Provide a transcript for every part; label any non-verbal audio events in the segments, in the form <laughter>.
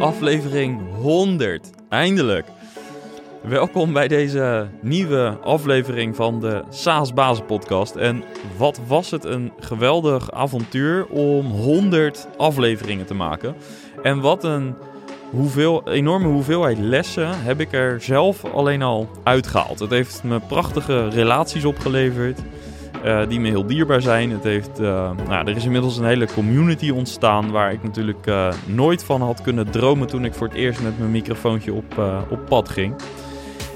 aflevering 100. Eindelijk. Welkom bij deze nieuwe aflevering van de Saas Bazen podcast. En wat was het een geweldig avontuur om 100 afleveringen te maken. En wat een hoeveel, enorme hoeveelheid lessen heb ik er zelf alleen al uitgehaald. Het heeft me prachtige relaties opgeleverd. Uh, die me heel dierbaar zijn. Het heeft, uh, nou, er is inmiddels een hele community ontstaan waar ik natuurlijk uh, nooit van had kunnen dromen toen ik voor het eerst met mijn microfoontje op, op pad ging.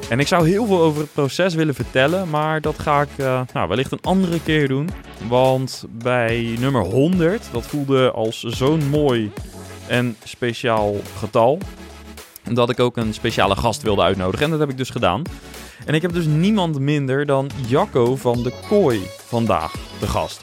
En ik zou heel veel over het proces willen vertellen, maar dat ga ik nou, wellicht een andere keer doen. Want bij nummer 100, dat voelde als zo'n mooi en speciaal getal, dat ik ook een speciale gast wilde uitnodigen. En dat heb ik dus gedaan. En ik heb dus niemand minder dan Jacco van de Kooi vandaag de gast.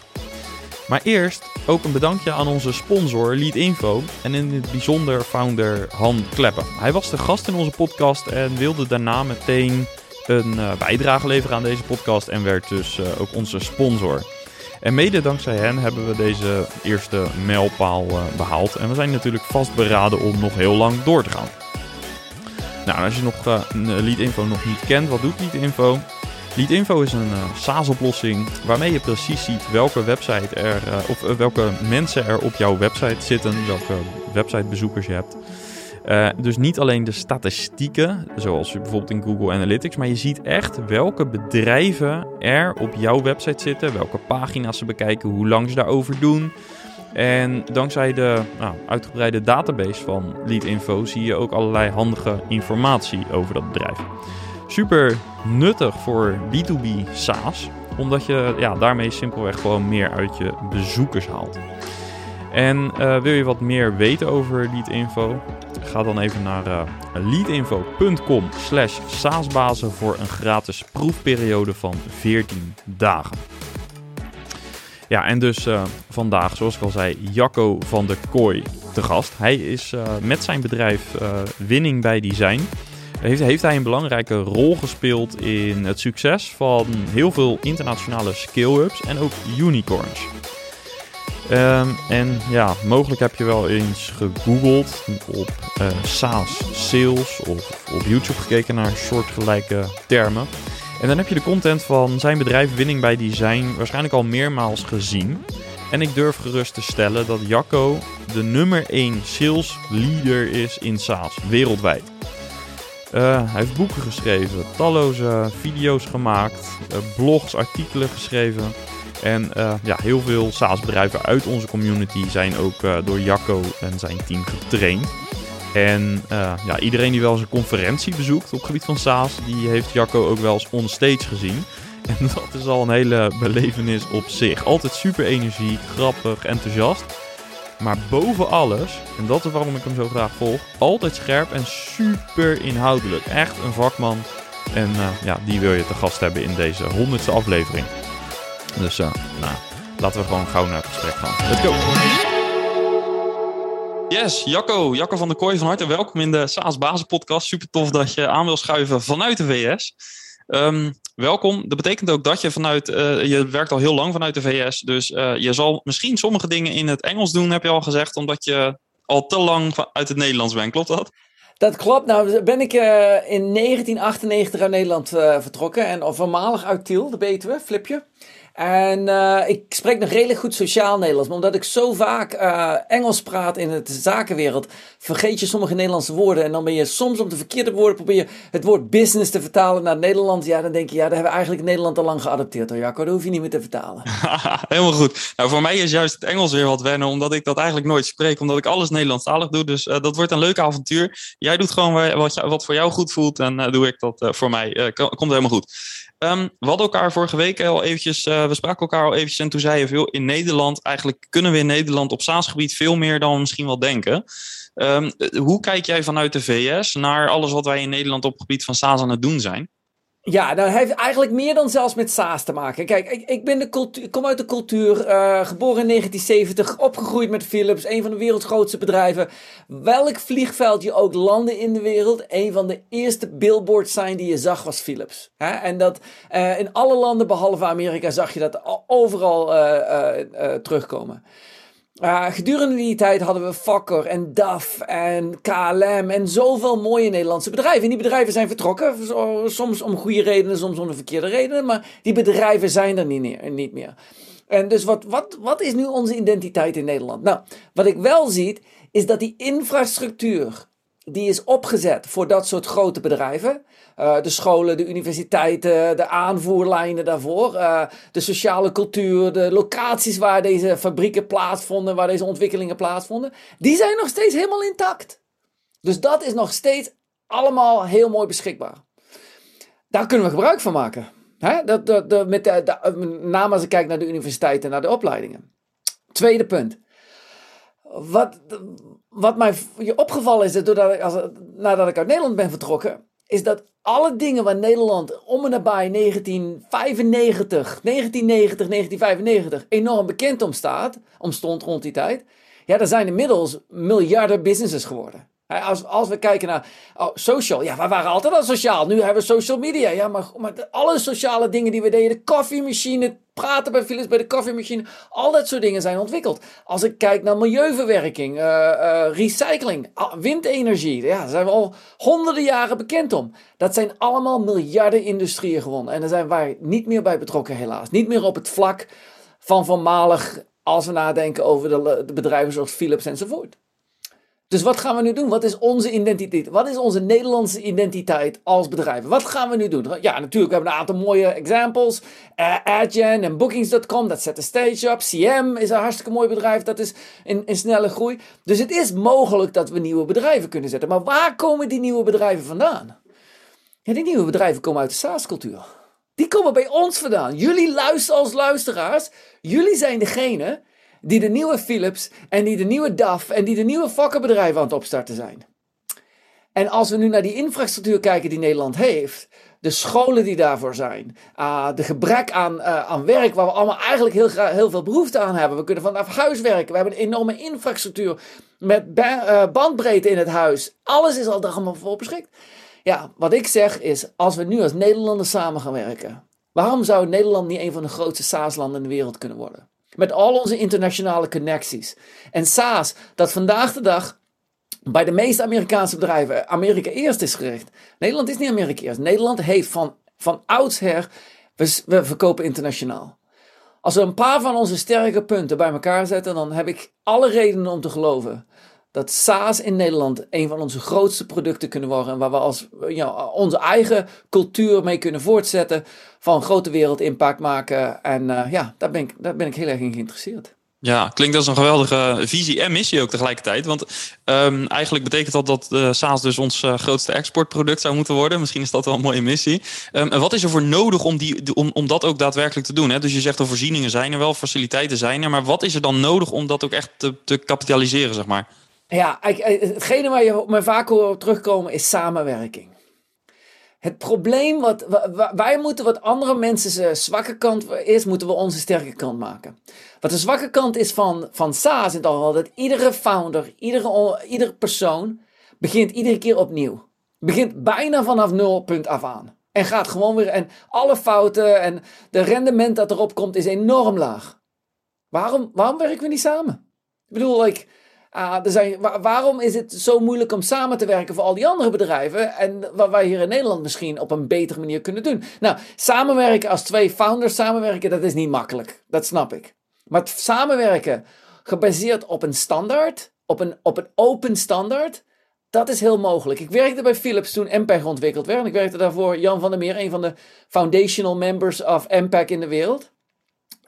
Maar eerst ook een bedankje aan onze sponsor Leadinfo en in het bijzonder founder Han Kleppen. Hij was de gast in onze podcast en wilde daarna meteen een uh, bijdrage leveren aan deze podcast en werd dus uh, ook onze sponsor. En mede dankzij hen hebben we deze eerste mijlpaal uh, behaald. En we zijn natuurlijk vastberaden om nog heel lang door te gaan. Nou, als je nog uh, Leadinfo nog niet kent, wat doet Leadinfo? Leadinfo is een uh, SaaS-oplossing waarmee je precies ziet welke website er, of welke mensen er op jouw website zitten, welke websitebezoekers je hebt. Dus niet alleen de statistieken, zoals bijvoorbeeld in Google Analytics, maar je ziet echt welke bedrijven er op jouw website zitten, welke pagina's ze bekijken, hoe lang ze daarover doen. En dankzij de nou, uitgebreide database van Leadinfo zie je ook allerlei handige informatie over dat bedrijf. Super nuttig voor B2B SaaS, omdat je ja, daarmee simpelweg gewoon meer uit je bezoekers haalt. En uh, wil je wat meer weten over Leadinfo? Ga dan even naar uh, leadinfo.com slash saasbazen voor een gratis proefperiode van 14 dagen. Ja, en dus uh, vandaag, zoals ik al zei, Jacco van der Kooi te gast. Hij is uh, met zijn bedrijf uh, Winning bij Design. Heeft, heeft hij een belangrijke rol gespeeld in het succes van heel veel internationale scale-ups en ook unicorns. Um, en ja, mogelijk heb je wel eens gegoogeld op SaaS sales of op YouTube gekeken naar soortgelijke termen. En dan heb je de content van zijn bedrijf Winning bij Design waarschijnlijk al meermaals gezien. En ik durf gerust te stellen dat Jacco de nummer 1 sales leader is in SaaS wereldwijd. Uh, hij heeft boeken geschreven, talloze video's gemaakt, uh, blogs, artikelen geschreven. En uh, ja, heel veel SaaS-bedrijven uit onze community zijn ook door Jacco en zijn team getraind. En uh, ja, iedereen die wel eens een conferentie bezoekt op het gebied van SaaS, die heeft Jacco ook wel eens onstage gezien. <laughs> En dat is al een hele belevenis op zich. Altijd super energiek, grappig, enthousiast. Maar boven alles, en dat is waarom ik hem zo graag volg, altijd scherp en super inhoudelijk. Echt een vakman. En uh, ja, die wil je te gast hebben in deze honderdste aflevering. Dus uh, nou, laten we gewoon gauw naar het gesprek gaan. Let's go! Yes, Jacco, Jacco van der Kooi, van harte welkom in de SaaS Bazen podcast. Super tof dat je aan wil schuiven vanuit de VS. Um, welkom. Dat betekent ook dat je vanuit, uh, je werkt al heel lang vanuit de VS, dus uh, je zal misschien sommige dingen in het Engels doen, heb je al gezegd, omdat je al te lang uit het Nederlands bent. Klopt dat? Dat klopt. Nou, ben ik uh, in 1998 uit Nederland vertrokken en voormalig uit Tiel, de Betuwe, Flipje. En uh, ik spreek nog redelijk goed sociaal Nederlands. Maar omdat ik zo vaak uh, Engels praat in de zakenwereld, vergeet je sommige Nederlandse woorden. En dan ben je soms op de verkeerde woorden probeer je het woord business te vertalen naar Nederlands. Ja, dan denk je, ja, dat hebben we eigenlijk Nederland al lang geadopteerd. Hoor, Jacco, dat hoef je niet meer te vertalen. <laughs> Helemaal goed. Nou, voor mij is juist het Engels weer wat wennen, omdat ik dat eigenlijk nooit spreek. Omdat ik alles Nederlandstalig doe. Dus uh, dat wordt een leuk avontuur. Jij doet gewoon wat, wat voor jou goed voelt. En doe ik dat voor mij. komt helemaal goed. Um, we hadden elkaar vorige week al eventjes, uh, we spraken elkaar al eventjes en toen zei je veel in Nederland, eigenlijk kunnen we in Nederland op SaaS-gebied veel meer dan we misschien wel denken. Um, hoe kijk jij vanuit de VS naar alles wat wij in Nederland op het gebied van SaaS aan het doen zijn? Ja, dat heeft eigenlijk meer dan zelfs met SaaS te maken. Kijk, ik, ik ben de kom uit de cultuur, uh, geboren in 1970, opgegroeid met Philips, een van de werelds grootste bedrijven. Welk vliegveld je ook landde in de wereld, een van de eerste billboards zijn die je zag was Philips. Hè? En dat uh, in alle landen behalve Amerika zag je dat overal uh, terugkomen. Uh, gedurende die tijd hadden we Fokker en DAF en KLM en zoveel mooie Nederlandse bedrijven. En die bedrijven zijn vertrokken, soms om goede redenen, soms om de verkeerde redenen, maar die bedrijven zijn er niet meer. Niet meer. En dus wat, wat, wat is nu onze identiteit in Nederland? Nou, wat ik wel zie, is dat die infrastructuur die is opgezet voor dat soort grote bedrijven. Uh, de scholen, de universiteiten, de aanvoerlijnen daarvoor. Uh, de sociale cultuur, de locaties waar deze fabrieken plaatsvonden, waar deze ontwikkelingen plaatsvonden. Die zijn nog steeds helemaal intact. Dus dat is nog steeds allemaal heel mooi beschikbaar. Daar kunnen we gebruik van maken. Hè? Met de, name als ik kijk naar de universiteiten en naar de opleidingen. Tweede punt. Wat, wat mij opgevallen is, doordat ik, als, nadat ik uit Nederland ben vertrokken, is dat alle dingen waar Nederland om en nabij 1995, 1990, 1995 enorm bekend om staat, om stond rond die tijd, ja, er zijn inmiddels miljarden businesses geworden. Als, als we kijken naar oh, social, ja, we waren altijd al sociaal. Nu hebben we social media. Ja, maar, maar alle sociale dingen die we deden, de koffiemachine, praten bij Philips bij de koffiemachine, al dat soort dingen zijn ontwikkeld. Als ik kijk naar milieuverwerking, uh, uh, recycling, windenergie, ja, daar zijn we al honderden jaren bekend om. Dat zijn allemaal miljarden industrieën gewonnen. En daar zijn wij niet meer bij betrokken, helaas. Niet meer op het vlak van voormalig, als we nadenken over de, de bedrijven zoals Philips enzovoort. Dus wat gaan we nu doen? Wat is onze identiteit? Wat is onze Nederlandse identiteit als bedrijven? Wat gaan we nu doen? Ja, natuurlijk, we hebben een aantal mooie examples. Uh, Adyen en Bookings.com, dat zet de stage up. CM is een hartstikke mooi bedrijf, dat is in, in snelle groei. Dus het is mogelijk dat we nieuwe bedrijven kunnen zetten. Maar waar komen die nieuwe bedrijven vandaan? Ja, die nieuwe bedrijven komen uit de SaaS-cultuur. Die komen bij ons vandaan. Jullie luisteren als luisteraars. Jullie zijn degene die de nieuwe Philips en die de nieuwe DAF en die de nieuwe vakkenbedrijven aan het opstarten zijn. En als we nu naar die infrastructuur kijken die Nederland heeft, de scholen die daarvoor zijn, uh, de gebrek aan, uh, aan werk waar we allemaal eigenlijk heel, heel veel behoefte aan hebben. We kunnen vanaf huis werken, we hebben een enorme infrastructuur met uh, bandbreedte in het huis. Alles is al allemaal voor beschikt. Ja, wat ik zeg is, als we nu als Nederlanders samen gaan werken, waarom zou Nederland niet een van de grootste SaaS-landen in de wereld kunnen worden? Met al onze internationale connecties. En SaaS, dat vandaag de dag bij de meeste Amerikaanse bedrijven Amerika eerst is gericht. Nederland is niet Amerika eerst. Nederland heeft van, van oudsher, we, we verkopen internationaal. Als we een paar van onze sterke punten bij elkaar zetten, dan heb ik alle redenen om te geloven dat SaaS in Nederland een van onze grootste producten kunnen worden. En waar we als, onze eigen cultuur mee kunnen voortzetten. Van grote wereld impact maken. En uh, ja, daar ben, ik, daar ben ik heel erg in geïnteresseerd. Ja, klinkt als een geweldige visie en missie ook tegelijkertijd. Want um, eigenlijk betekent dat dat uh, SaaS dus ons uh, grootste exportproduct zou moeten worden. Misschien is dat wel een mooie missie. Um, en wat is er voor nodig om, die, om, om dat ook daadwerkelijk te doen? Hè? Dus je zegt de voorzieningen zijn er wel, faciliteiten zijn er. Maar wat is er dan nodig om dat ook echt te, te kapitaliseren, zeg maar? Ja, eh, hetgene waar je me vaak hoort terugkomen is samenwerking. Het probleem, wat wij moeten wat andere mensen zwakke kant is, moeten we onze sterke kant maken. Wat de zwakke kant is van, van SaaS het al dat iedere founder, iedere, iedere persoon begint iedere keer opnieuw. Begint bijna vanaf nul punt af aan. En gaat gewoon weer, en alle fouten en de rendement dat erop komt is enorm laag. Waarom, waarom werken we niet samen? Ik bedoel, like, uh, waarom is het zo moeilijk om samen te werken voor al die andere bedrijven? En wat wij hier in Nederland misschien op een betere manier kunnen doen. Nou, samenwerken als twee founders samenwerken, dat is niet makkelijk. Dat snap ik. Maar samenwerken gebaseerd op een standaard, op een, op een open standaard, dat is heel mogelijk. Ik werkte bij Philips toen MPEG ontwikkeld werd. En ik werkte daarvoor Jan van der Meer, een van de foundational members of MPEG in de wereld.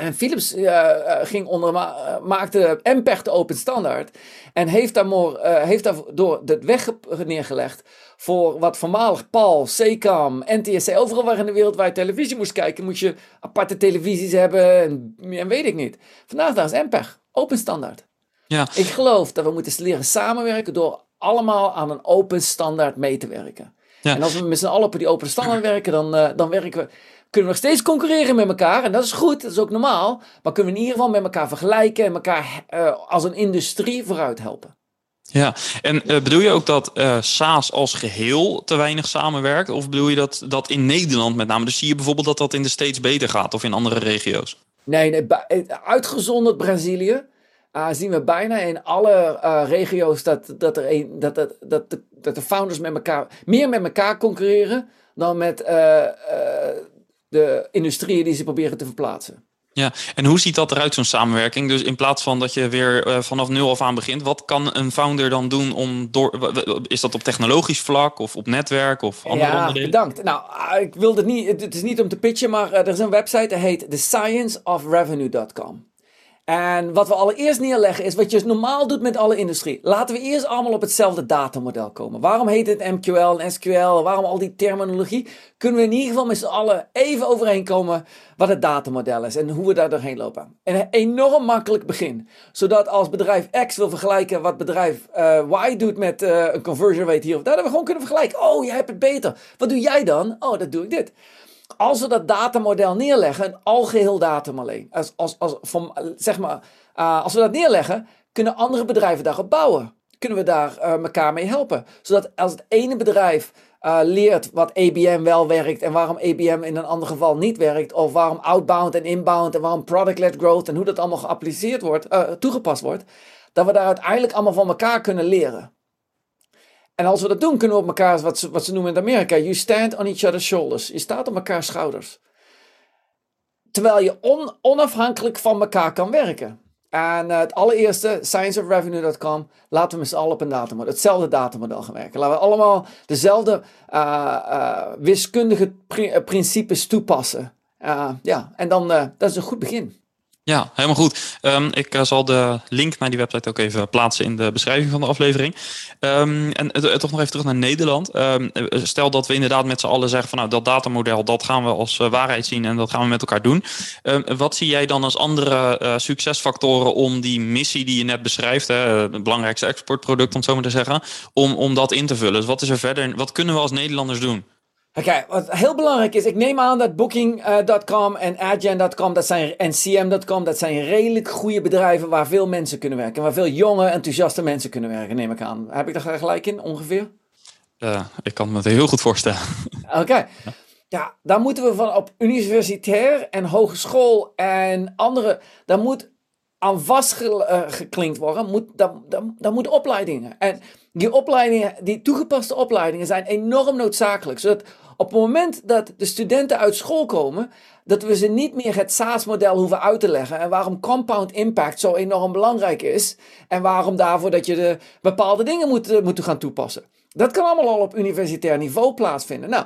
En Philips uh, ging onder, uh, maakte MPEG de open standaard. En heeft, daar more, heeft daardoor de weg neergelegd voor wat voormalig PAL, CCAM, NTSC, overal waar in de wereld waar je televisie moest kijken, moest je aparte televisies hebben en, en weet ik niet. Vandaag daar is MPEG, open standaard. Ja. Ik geloof dat we moeten leren samenwerken door allemaal aan een open standaard mee te werken. Ja. En als we met z'n allen op die open standaard <clears throat> werken, dan, dan werken we kunnen we nog steeds concurreren met elkaar. En dat is goed, dat is ook normaal. Maar kunnen we in ieder geval met elkaar vergelijken en elkaar uh, als een industrie vooruit helpen. Ja, en uh, bedoel je ook dat uh, SaaS als geheel te weinig samenwerkt? Of bedoel je dat, dat in Nederland met name? Dus zie je bijvoorbeeld dat dat in de States beter gaat of in andere regio's? Nee, nee uitgezonderd Brazilië. uh, zien we bijna in alle uh, regio's dat, dat, er een, dat, dat, dat, de, dat de founders met elkaar, meer met elkaar concurreren dan met uh, de industrieën die ze proberen te verplaatsen. Ja, en hoe ziet dat eruit, zo'n samenwerking? Dus in plaats van dat je weer uh, vanaf nul af aan begint, wat kan een founder dan doen om door. Is dat op technologisch vlak of op netwerk of andere ja, onderdelen? bedankt. Nou, ik wilde het niet. Het is niet om te pitchen, maar uh, er is een website die heet thescienceofrevenue.com. En wat we allereerst neerleggen is wat je normaal doet met alle industrie. Laten we eerst allemaal op hetzelfde datamodel komen. Waarom heet het MQL en SQL? Waarom al die terminologie? Kunnen we in ieder geval met z'n allen even overeenkomen wat het datamodel is en hoe we daar doorheen lopen. een enorm makkelijk begin. Zodat als bedrijf X wil vergelijken wat bedrijf uh, Y doet met uh, een conversion rate hier of daar, dat we gewoon kunnen vergelijken. Oh, jij hebt het beter. Wat doe jij dan? Oh, dat doe ik dit als we dat datamodel neerleggen, een algeheel datamodel, als, als, als, van, zeg maar, uh, als we dat neerleggen, kunnen andere bedrijven daarop bouwen. Kunnen we daar uh, elkaar mee helpen. Zodat als het ene bedrijf uh, leert wat ABM wel werkt en waarom ABM in een ander geval niet werkt, of waarom outbound en inbound en waarom product-led growth en hoe dat allemaal geappliceerd wordt, toegepast wordt, dat we daar uiteindelijk allemaal van elkaar kunnen leren. En als we dat doen, kunnen we op elkaar, wat ze, wat ze noemen in Amerika, you stand on each other's shoulders. Je staat op elkaar schouders. Terwijl je on, onafhankelijk van elkaar kan werken. En uh, het allereerste, scienceofrevenue.com, laten we met z'n allen op een datamodel, hetzelfde datamodel gaan werken. Laten we allemaal dezelfde uh, uh, wiskundige pri principes toepassen. ja, en dan, dat is een goed begin. Ja, helemaal goed. Um, ik uh, zal de link naar die website ook even plaatsen in de beschrijving van de aflevering. Um, en toch nog even terug naar Nederland. Um, stel dat we inderdaad met z'n allen zeggen van nou dat datamodel, dat gaan we als uh, waarheid zien en dat gaan we met elkaar doen. wat zie jij dan als andere succesfactoren om die missie die je net beschrijft, hè, het belangrijkste exportproduct om het zo maar te zeggen, om, om dat in te vullen? Dus wat is er verder? Wat kunnen we als Nederlanders doen? Oké, okay, wat heel belangrijk is, ik neem aan dat Booking.com en Adyen.com dat zijn, en CM.com, dat zijn redelijk goede bedrijven waar veel mensen kunnen werken. Waar veel jonge, enthousiaste mensen kunnen werken, neem ik aan. Heb ik daar gelijk in, ongeveer? Uh, ik kan me het heel goed voorstellen. Oké. Okay. <laughs> Ja, daar moeten we van op universitair en hogeschool en andere, daar moet aan vastgeklinkt worden, moet, daar, daar, daar moet opleidingen. En die opleidingen, die toegepaste opleidingen zijn enorm noodzakelijk. Zodat op het moment dat de studenten uit school komen, dat we ze niet meer het SaaS-model hoeven uit te leggen. En waarom compound impact zo enorm belangrijk is. En waarom daarvoor dat je de bepaalde dingen moet, uh, moet gaan toepassen. Dat kan allemaal al op universitair niveau plaatsvinden. Nou,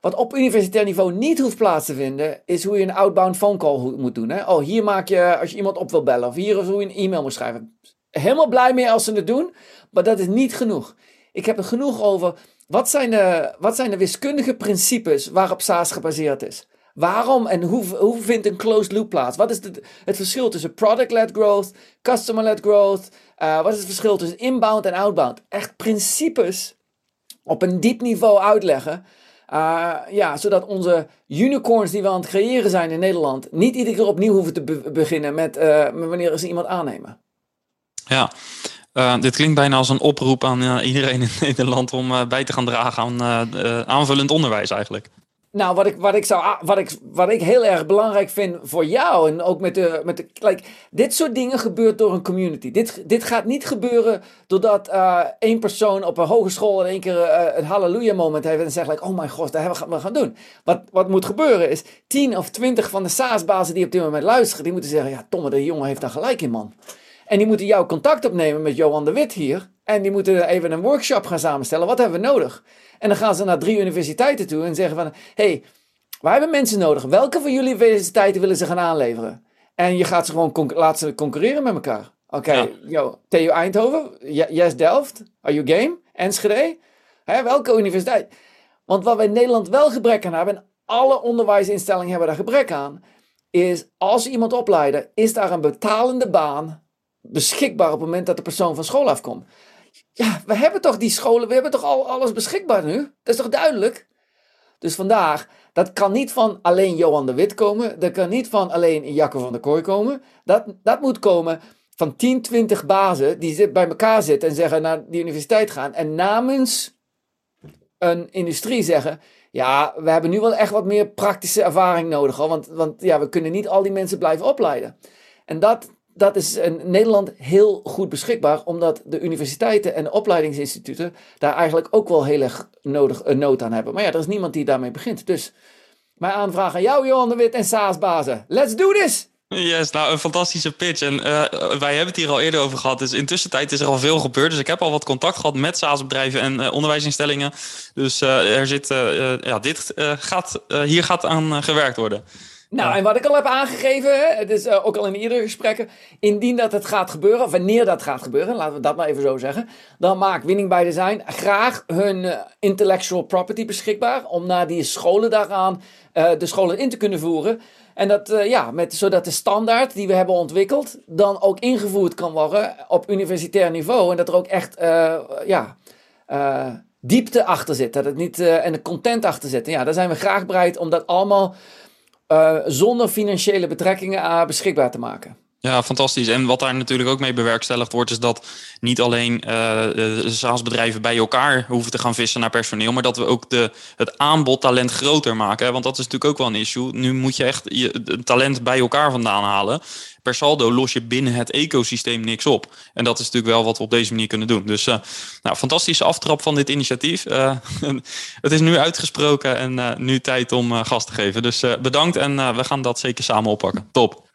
wat op universitair niveau niet hoeft plaats te vinden, is hoe je een outbound phone call moet doen. Hè? Oh, hier maak je, als je iemand op wil bellen, of hier is hoe je een e-mail moet schrijven. Helemaal blij mee als ze het doen, maar dat is niet genoeg. Ik heb er genoeg over. Wat zijn de, wat zijn de wiskundige principes waarop SaaS gebaseerd is? Waarom en hoe, vindt een closed loop plaats? Wat is het, verschil tussen product-led growth, customer-led growth? Uh, wat is het verschil tussen inbound en outbound? Echt principes op een diep niveau uitleggen. Uh, ja, zodat onze unicorns die we aan het creëren zijn in Nederland niet iedere keer opnieuw hoeven te be beginnen met, met wanneer ze iemand aannemen. Ja, uh, dit klinkt bijna als een oproep aan uh, iedereen in <laughs> Nederland om uh, bij te gaan dragen aan aanvullend onderwijs eigenlijk. Nou, wat ik, wat, ik zou, wat, ik, wat ik heel erg belangrijk vind voor jou en ook met de. Met de like, dit soort dingen gebeurt door een community. Dit, dit gaat niet gebeuren doordat één persoon op een hogeschool in één keer een halleluja moment heeft en zegt: like, Oh mijn god, dat hebben we gaan doen. Wat, wat moet gebeuren is 10 of 20 van de SaaS-bazen die op dit moment luisteren, die moeten zeggen: Ja, Tomme, de jongen heeft daar gelijk in, man. En die moeten jouw contact opnemen met Johan de Wit hier. En die moeten even een workshop gaan samenstellen. Wat hebben we nodig? En dan gaan ze naar drie universiteiten toe en zeggen van... hey, wij hebben mensen nodig. Welke van jullie universiteiten willen ze gaan aanleveren? En je gaat ze gewoon laat ze concurreren met elkaar. Oké, okay, TU Eindhoven, Yes Delft, are you game? Enschede? Hè, welke universiteit? Want wat we in Nederland wel gebrek aan hebben... en alle onderwijsinstellingen hebben daar gebrek aan... is als iemand opleiden, is daar een betalende baan beschikbaar op het moment dat de persoon van school afkomt. Ja, we hebben toch die scholen, we hebben toch al alles beschikbaar nu? Dat is toch duidelijk? Dus vandaag, dat kan niet van alleen Johan de Wit komen. Dat kan niet van alleen Jacco van der Kooi komen. Dat, dat moet komen van 10, 20 bazen die bij elkaar zitten en zeggen naar die universiteit gaan. En namens een industrie zeggen: Ja, we hebben nu wel echt wat meer praktische ervaring nodig. Hoor, want, want ja, we kunnen niet al die mensen blijven opleiden. En dat, dat is in Nederland heel goed beschikbaar, omdat de universiteiten en opleidingsinstituten daar eigenlijk ook wel heel erg nodig, een nood aan hebben. Maar ja, er is niemand die daarmee begint. Dus mijn aanvraag aan jou, Johan de Wit en SaaS-bazen. Let's do this! Yes, nou een fantastische pitch. En uh, wij hebben het hier al eerder over gehad. Dus intussen tijd is er al veel gebeurd. Dus ik heb al wat contact gehad met SaaS-bedrijven en uh, onderwijsinstellingen. Dus uh, er zit, ja, dit gaat, hier gaat aan gewerkt worden. Nou, en wat ik al heb aangegeven, het is ook al in eerdere gesprekken, indien dat het gaat gebeuren, of wanneer dat gaat gebeuren, laten we dat maar even zo zeggen, dan maakt Winning by Design graag hun intellectual property beschikbaar om naar die scholen daaraan de scholen in te kunnen voeren. En dat, ja, met, zodat de standaard die we hebben ontwikkeld dan ook ingevoerd kan worden op universitair niveau. En dat er ook echt ja, diepte achter zit. Dat het niet, en de content achter zit. En ja, daar zijn we graag bereid om dat allemaal zonder financiële betrekkingen beschikbaar te maken. Ja, fantastisch. En wat daar natuurlijk ook mee bewerkstelligd wordt, is dat niet alleen uh, SaaS-bedrijven bij elkaar hoeven te gaan vissen naar personeel, maar dat we ook de, het aanbod talent groter maken. Want dat is natuurlijk ook wel een issue. Nu moet je echt je talent bij elkaar vandaan halen. Per saldo los je binnen het ecosysteem niks op. En dat is natuurlijk wel wat we op deze manier kunnen doen. Dus uh, nou, fantastische aftrap van dit initiatief. <laughs> Het is nu uitgesproken en nu tijd om gas te geven. Dus bedankt en we gaan dat zeker samen oppakken. Top.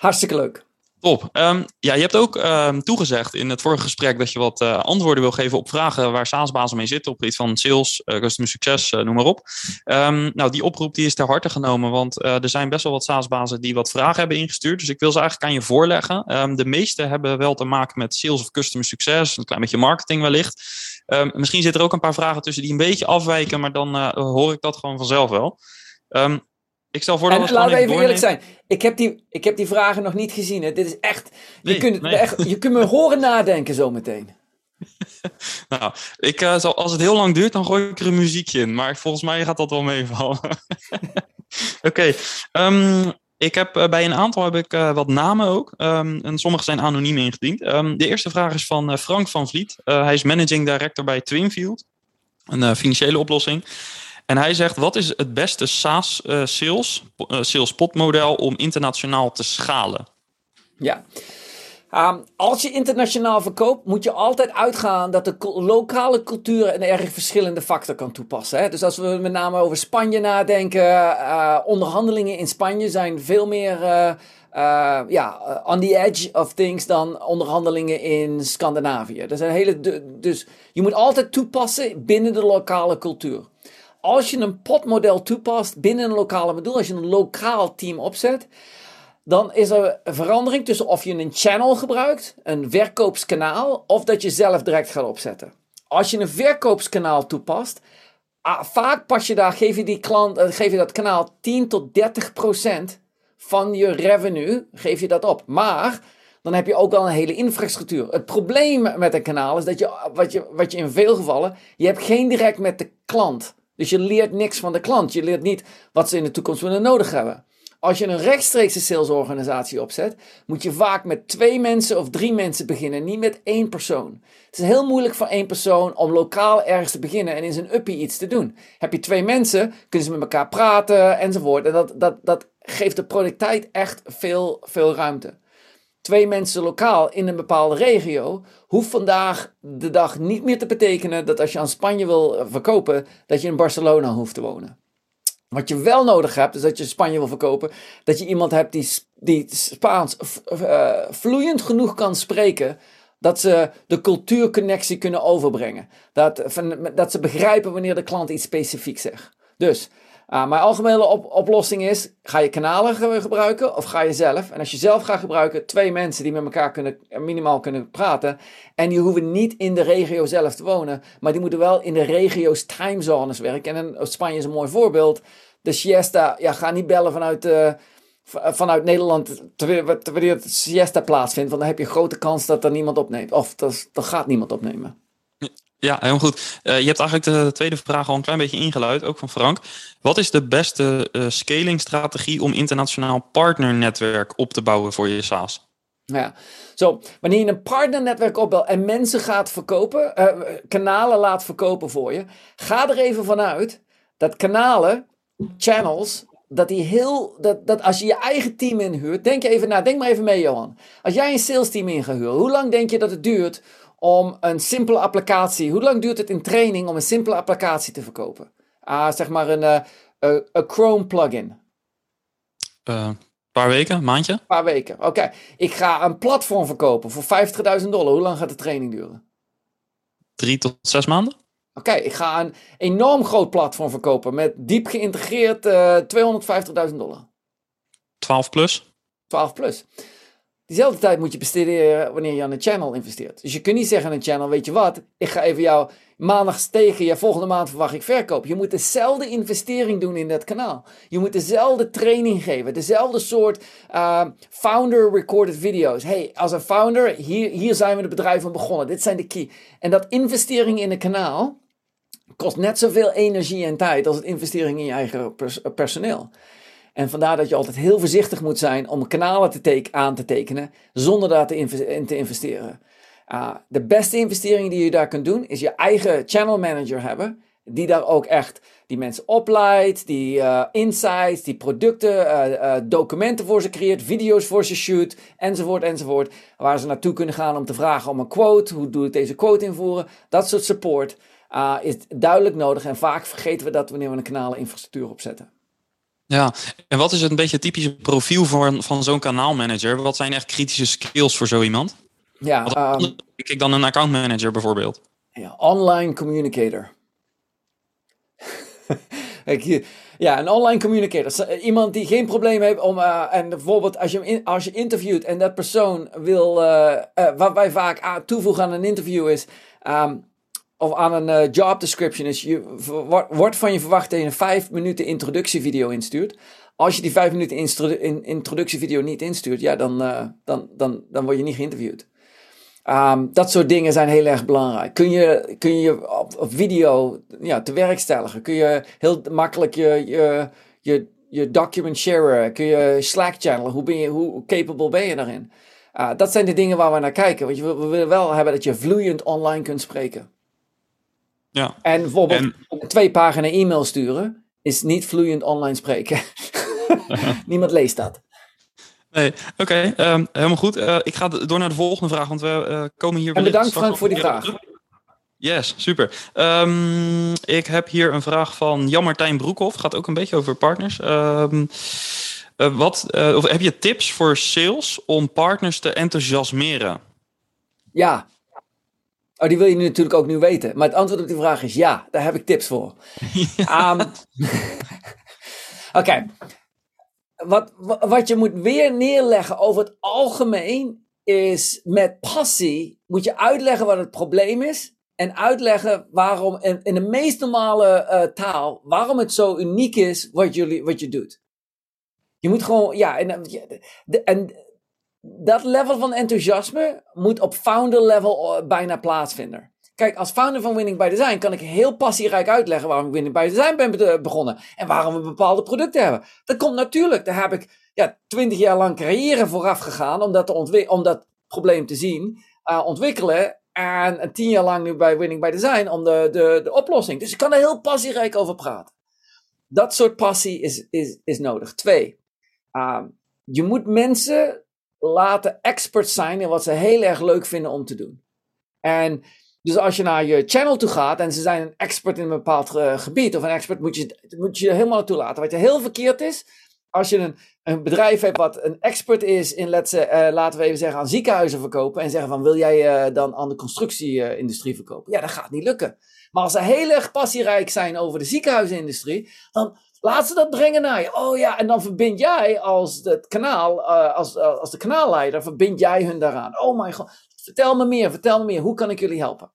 Hartstikke leuk. Top. Um, ja, je hebt ook um, toegezegd in het vorige gesprek dat je wat uh, antwoorden wil geven op vragen waar SaaS-bazen mee zitten. Op iets van sales, uh, customer succes, uh, noem maar op. Um, nou, die oproep die is ter harte genomen, want er zijn best wel wat SaaS-bazen die wat vragen hebben ingestuurd. Dus ik wil ze eigenlijk aan je voorleggen. de meeste hebben wel te maken met sales of customer succes, een klein beetje marketing wellicht. misschien zitten er ook een paar vragen tussen die een beetje afwijken, maar dan hoor ik dat gewoon vanzelf wel. Um, ik stel voor dat en, laten we even eerlijk zijn. Ik heb, die, ik heb die vragen nog niet gezien. Hè. Dit is echt. Je, kunt, echt, je kunt me horen nadenken zometeen. <laughs> nou, ik, uh, zal, als het heel lang duurt, dan gooi ik er een muziekje in. Maar volgens mij gaat dat wel meevallen. <laughs> Oké. Okay, um, ehm, ik heb uh, bij een aantal heb ik uh, wat namen ook. Um, en sommige zijn anoniem ingediend. Um, de eerste vraag is van Frank van Vliet. hij is managing director bij Twinfield. Een financiële oplossing. En hij zegt, wat is het beste SaaS uh, sales, uh, sales model om internationaal te schalen? Ja. Um, als je internationaal verkoopt, moet je altijd uitgaan dat de lokale cultuur een erg verschillende factor kan toepassen. Hè? Dus als we met name over Spanje nadenken, uh, onderhandelingen in Spanje zijn veel meer ja, on the edge of things dan onderhandelingen in Scandinavië. Dat zijn hele, dus je moet altijd toepassen binnen de lokale cultuur als je een potmodel toepast binnen een lokale module, als je een lokaal team opzet, dan is er een verandering tussen of je een channel gebruikt, een verkoopskanaal, of dat je zelf direct gaat opzetten. Als je een verkoopskanaal toepast, ah, vaak pas je daar, geef je, die klant, eh, geef je dat kanaal 10 tot 30 procent van je revenue, geef je dat op. Maar dan heb je ook al een hele infrastructuur. Het probleem met een kanaal is dat je, wat je, wat je in veel gevallen, je hebt geen direct met de klant. Dus je leert niks van de klant. Je leert niet wat ze in de toekomst willen nodig hebben. Als je een rechtstreekse salesorganisatie opzet, moet je vaak met twee mensen of drie mensen beginnen, niet met één persoon. Het is heel moeilijk voor één persoon om lokaal ergens te beginnen en in zijn uppie iets te doen. Heb je twee mensen, kunnen ze met elkaar praten enzovoort. En dat, dat, dat geeft de productiviteit echt veel, veel ruimte twee mensen lokaal in een bepaalde regio, hoeft vandaag de dag niet meer te betekenen dat als je aan Spanje wil eh, verkopen, dat je in Barcelona hoeft te wonen. Wat je wel nodig hebt, is dat je Spanje wil verkopen, dat je iemand hebt die, die Spaans uh, vloeiend genoeg kan spreken, dat ze de cultuurconnectie kunnen overbrengen. Dat, dat ze begrijpen wanneer de klant iets specifiek zegt. Dus uh, mijn algemene op oplossing is: ga je kanalen gebruiken of ga je zelf? En als je zelf gaat gebruiken, twee mensen die met elkaar kunnen, minimaal kunnen praten. En die hoeven niet in de regio zelf te wonen, maar die moeten wel in de regio's timezones werken. En Spanje is een mooi voorbeeld. De siesta, ja, ga niet bellen vanuit. Uh, vanuit Nederland, terwijl, het siesta plaatsvindt, want dan heb je grote kans dat er niemand opneemt. Of dat, dat gaat niemand opnemen. Ja, helemaal goed. Uh, je hebt eigenlijk de tweede vraag al een klein beetje ingeluid, ook van Frank. Wat is de beste uh, scalingstrategie om internationaal partnernetwerk op te bouwen voor je SaaS? Ja, zo, wanneer je een partnernetwerk opbouwt en mensen gaat verkopen, uh, kanalen laat verkopen voor je, ga er even vanuit dat kanalen, channels, dat hij heel, dat, dat als je je eigen team inhuurt, denk even na, denk maar even mee Johan. Als jij een sales team in gaat huren, hoe lang denk je dat het duurt om een simpele applicatie, hoe lang duurt het in training om een simpele applicatie te verkopen? Ah, zeg maar een, uh, een Chrome plugin. Een uh, paar weken, een maandje? Een paar weken, oké. Ik ga een platform verkopen voor 50.000 dollar. Hoe lang gaat de training duren? Drie tot zes maanden? Oké, ik ga een enorm groot platform verkopen met diep geïntegreerd uh, 250.000 dollar. 12 plus? 12 plus. Diezelfde tijd moet je besteden wanneer je aan een channel investeert. Dus je kunt niet zeggen aan een channel, weet je wat, ik ga even jou maandag steken, ja, volgende maand verwacht ik verkoop. Je moet dezelfde investering doen in dat kanaal. Je moet dezelfde training geven, dezelfde soort uh, founder recorded video's. Hey, als een founder, hier, hier zijn we het bedrijf van begonnen. Dit zijn de key. En dat investering in een kanaal kost net zoveel energie en tijd als het investering in je eigen personeel. En vandaar dat je altijd heel voorzichtig moet zijn om kanalen te aan te tekenen zonder daar te, in te investeren. Uh, de beste investering die je daar kunt doen is je eigen channel manager hebben. Die daar ook echt die mensen opleidt, die uh, insights, die producten, uh, documenten voor ze creëert, video's voor ze shoot, enzovoort, enzovoort. Waar ze naartoe kunnen gaan om te vragen om een quote. Hoe doe ik deze quote invoeren? Dat soort support is duidelijk nodig. En vaak vergeten we dat wanneer we een kanalinfrastructuur opzetten. Ja, en wat is een beetje het typische profiel van, van zo'n kanaalmanager? Wat zijn echt kritische skills voor zo iemand? Ja, um, ik dan een account manager bijvoorbeeld. Ja, online communicator. <laughs> ja, een online communicator. Iemand die geen probleem heeft om. Uh, en bijvoorbeeld als je, als je interviewt en dat persoon wil. Uh, uh, wat wij vaak toevoegen aan een interview is. Um, of aan een uh, job description is, je, wordt van je verwacht dat je een 5 minuten introductievideo instuurt. Als je die 5 minuten in, introductievideo niet instuurt, ja, dan, uh, dan, dan, dan word je niet geïnterviewd. Um, dat soort dingen zijn heel erg belangrijk. Kun je kun je op, video ja, te? Kun je heel makkelijk je, je, je, je document sharen? Kun je Slack channelen? Hoe, ben je, hoe capable ben je daarin? Uh, dat zijn de dingen waar we naar kijken. Want je, we willen wel hebben dat je vloeiend online kunt spreken. Ja. En bijvoorbeeld twee pagina e-mail sturen is niet vloeiend online spreken. <laughs> Niemand leest dat. Nee, oké, ehm, helemaal goed. Uh, ik ga door naar de volgende vraag, want we uh, komen hier... En bedankt Frank voor die vraag. Yes, super. Um, ik heb hier een vraag van Jan Martijn Broekhoff. Gaat ook een beetje over partners. Um, uh, wat, of heb je tips voor sales om partners te enthousiasmeren? Ja, Oh, die wil je nu natuurlijk ook nu weten. Maar het antwoord op die vraag is ja, daar heb ik tips voor. <laughs> Ja. Um, <laughs> Oké. Wat, wat je moet weer neerleggen over het algemeen is met passie moet je uitleggen wat het probleem is. En uitleggen waarom, in, in de meest normale uh, taal, waarom het zo uniek is wat, jullie, wat je doet. Je moet gewoon, ja, en, de, en dat level van enthousiasme moet op founder level eh, bijna plaatsvinden. Kijk, als founder van Winning by Design kan ik heel passierijk uitleggen waarom ik Winning by Design ben begonnen. En waarom we bepaalde producten hebben. Dat komt natuurlijk. Daar heb ik ja, twintig jaar lang carrière vooraf gegaan om dat, om dat probleem te zien, uh, ontwikkelen. En tien jaar lang nu bij Winning by Design om de, de, de oplossing. Dus ik kan er heel passierijk over praten. Dat soort passie is, is, is nodig. Twee, uh, je moet mensen laten experts zijn in wat ze heel erg leuk vinden om te doen. En dus als je naar je channel toe gaat en ze zijn een expert in een bepaald uh, gebied of een expert, moet je, moet je helemaal naartoe laten. Wat je heel verkeerd is, als je een, een bedrijf hebt wat een expert is in, uh, laten we even zeggen, aan ziekenhuizen verkopen en zeggen van wil jij uh, dan aan de constructieindustrie verkopen? Ja, dat gaat niet lukken. Maar als ze heel erg passierijk zijn over de ziekenhuisindustrie, dan Laat ze dat brengen naar je. Oh ja, en dan verbind jij als het kanaal, uh, als, uh, als de kanaalleider, verbind jij hun daaraan. Oh mijn god, vertel me meer, vertel me meer. Hoe kan ik jullie helpen?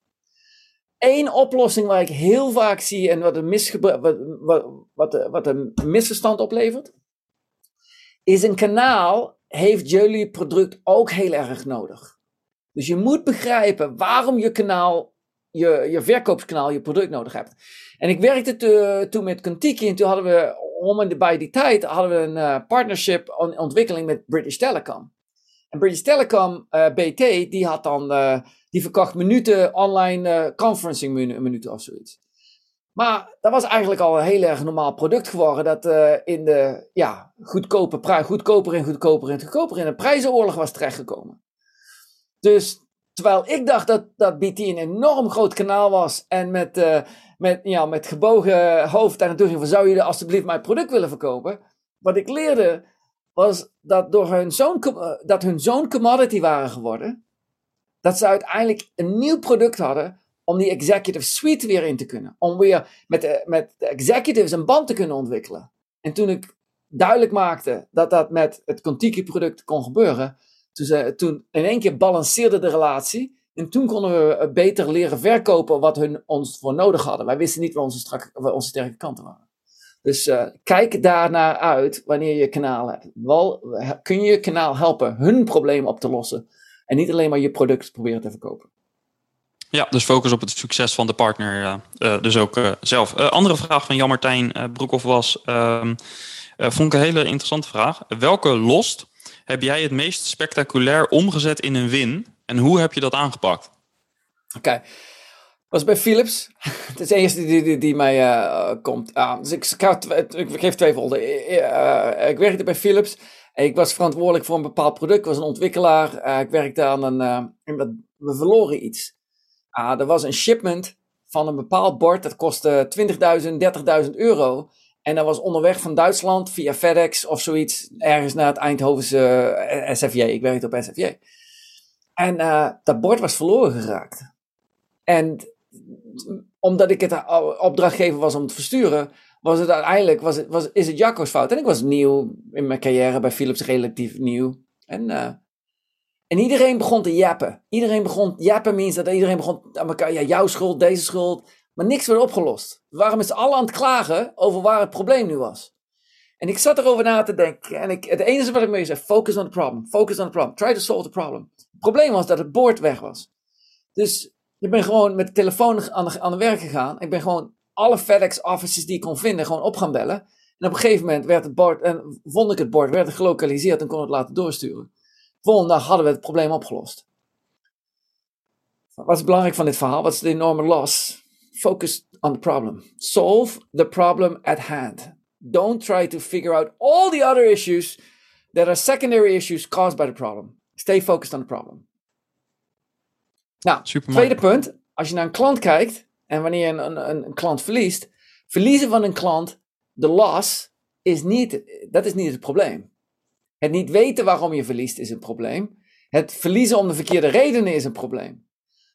Eén oplossing waar ik heel vaak zie en wat een, wat, wat, wat, wat een misverstand oplevert, is een kanaal heeft jullie product ook heel erg nodig. Dus je moet begrijpen waarom je kanaal, je, je verkoopskanaal, je product nodig hebt. En ik werkte te, toen met Contiki en toen hadden we, om en bij die tijd, hadden we een uh, partnership on, ontwikkeling met British Telecom. En British Telecom, eh, BT, die had dan, uh, die verkocht minuten online conferencing minuten of zoiets. Maar dat was eigenlijk al een heel erg normaal product geworden. Dat in de ja, goedkope prijs, goedkoper en goedkoper en goedkoper in een prijzenoorlog was terechtgekomen. Dus terwijl ik dacht dat, dat BT een enorm groot kanaal was. En met, met, ja, met gebogen hoofd daar naartoe ging van zou je alsjeblieft mijn product willen verkopen. Wat ik leerde was dat door hun zo'n, dat hun zo'n commodity waren geworden. Dat ze uiteindelijk een nieuw product hadden om die executive suite weer in te kunnen. Om weer met de, met de executives een band te kunnen ontwikkelen. En toen ik duidelijk maakte dat dat met het Contiki product kon gebeuren, toen, toen in één keer balanceerde de relatie. En toen konden we beter leren verkopen wat hun ons voor nodig hadden. Wij wisten niet waar onze, onze sterke kanten waren. Dus uh, kijk daarnaar uit wanneer je kanalen hebt. Wel, kun je je kanaal helpen hun probleem op te lossen. En niet alleen maar je product proberen te verkopen. Ja, dus focus op het succes van de partner, dus ook zelf. andere vraag van Jan-Martijn Broekhoff was, ehm, vond ik een hele interessante vraag. Welke lost heb jij het meest spectaculair omgezet in een win en hoe heb je dat aangepakt? Oké, was bij Philips. <laughs> Het is de eerste die, die, die mij komt. Ah, dus ik, ik, geef twee volden. ik werkte bij Philips. Ik was verantwoordelijk voor een bepaald product. Ik was een ontwikkelaar. ik werkte aan een... we verloren iets. Ah, er was een shipment van een bepaald bord, dat kostte 20.000, 30.000 euro. En dat was onderweg van Duitsland via FedEx of zoiets, ergens naar het Eindhovense eh, SFJ. Ik werkte op SFJ. En uh, dat bord was verloren geraakt. En omdat ik het opdrachtgever was om het te versturen, was het uiteindelijk, was het, was, is het Jacco's fout. En ik was nieuw in mijn carrière bij Philips, relatief nieuw. En uh, en iedereen begon te jappen. Iedereen begon, jappen means dat iedereen begon aan elkaar, ja, jouw schuld, deze schuld. Maar niks werd opgelost. We waren met aan het klagen over waar het probleem nu was. En ik zat erover na te denken. En ik, het enige wat ik mee zei, focus on the problem. Focus on the problem. Try to solve the problem. Probleem was dat het boord weg was. Dus ik ben gewoon met de telefoon aan de, aan werk gegaan. Ik ben gewoon alle FedEx offices die ik kon vinden, gewoon op gaan bellen. En op een gegeven moment werd het bord, en vond ik het bord, werd het gelokaliseerd en kon het laten doorsturen. Volgende hadden we het probleem opgelost. Wat is belangrijk van dit verhaal? Wat is de enorme loss? Focus on the problem. Solve the problem at hand. Don't try to figure out all the other issues that are secondary issues caused by the problem. Stay focused on the problem. Nou, tweede punt. Als je naar een klant kijkt en wanneer je een, een, een klant verliest, verliezen van een klant, de loss, is niet, dat is niet het probleem. Het niet weten waarom je verliest is een probleem. Het verliezen om de verkeerde redenen is een probleem.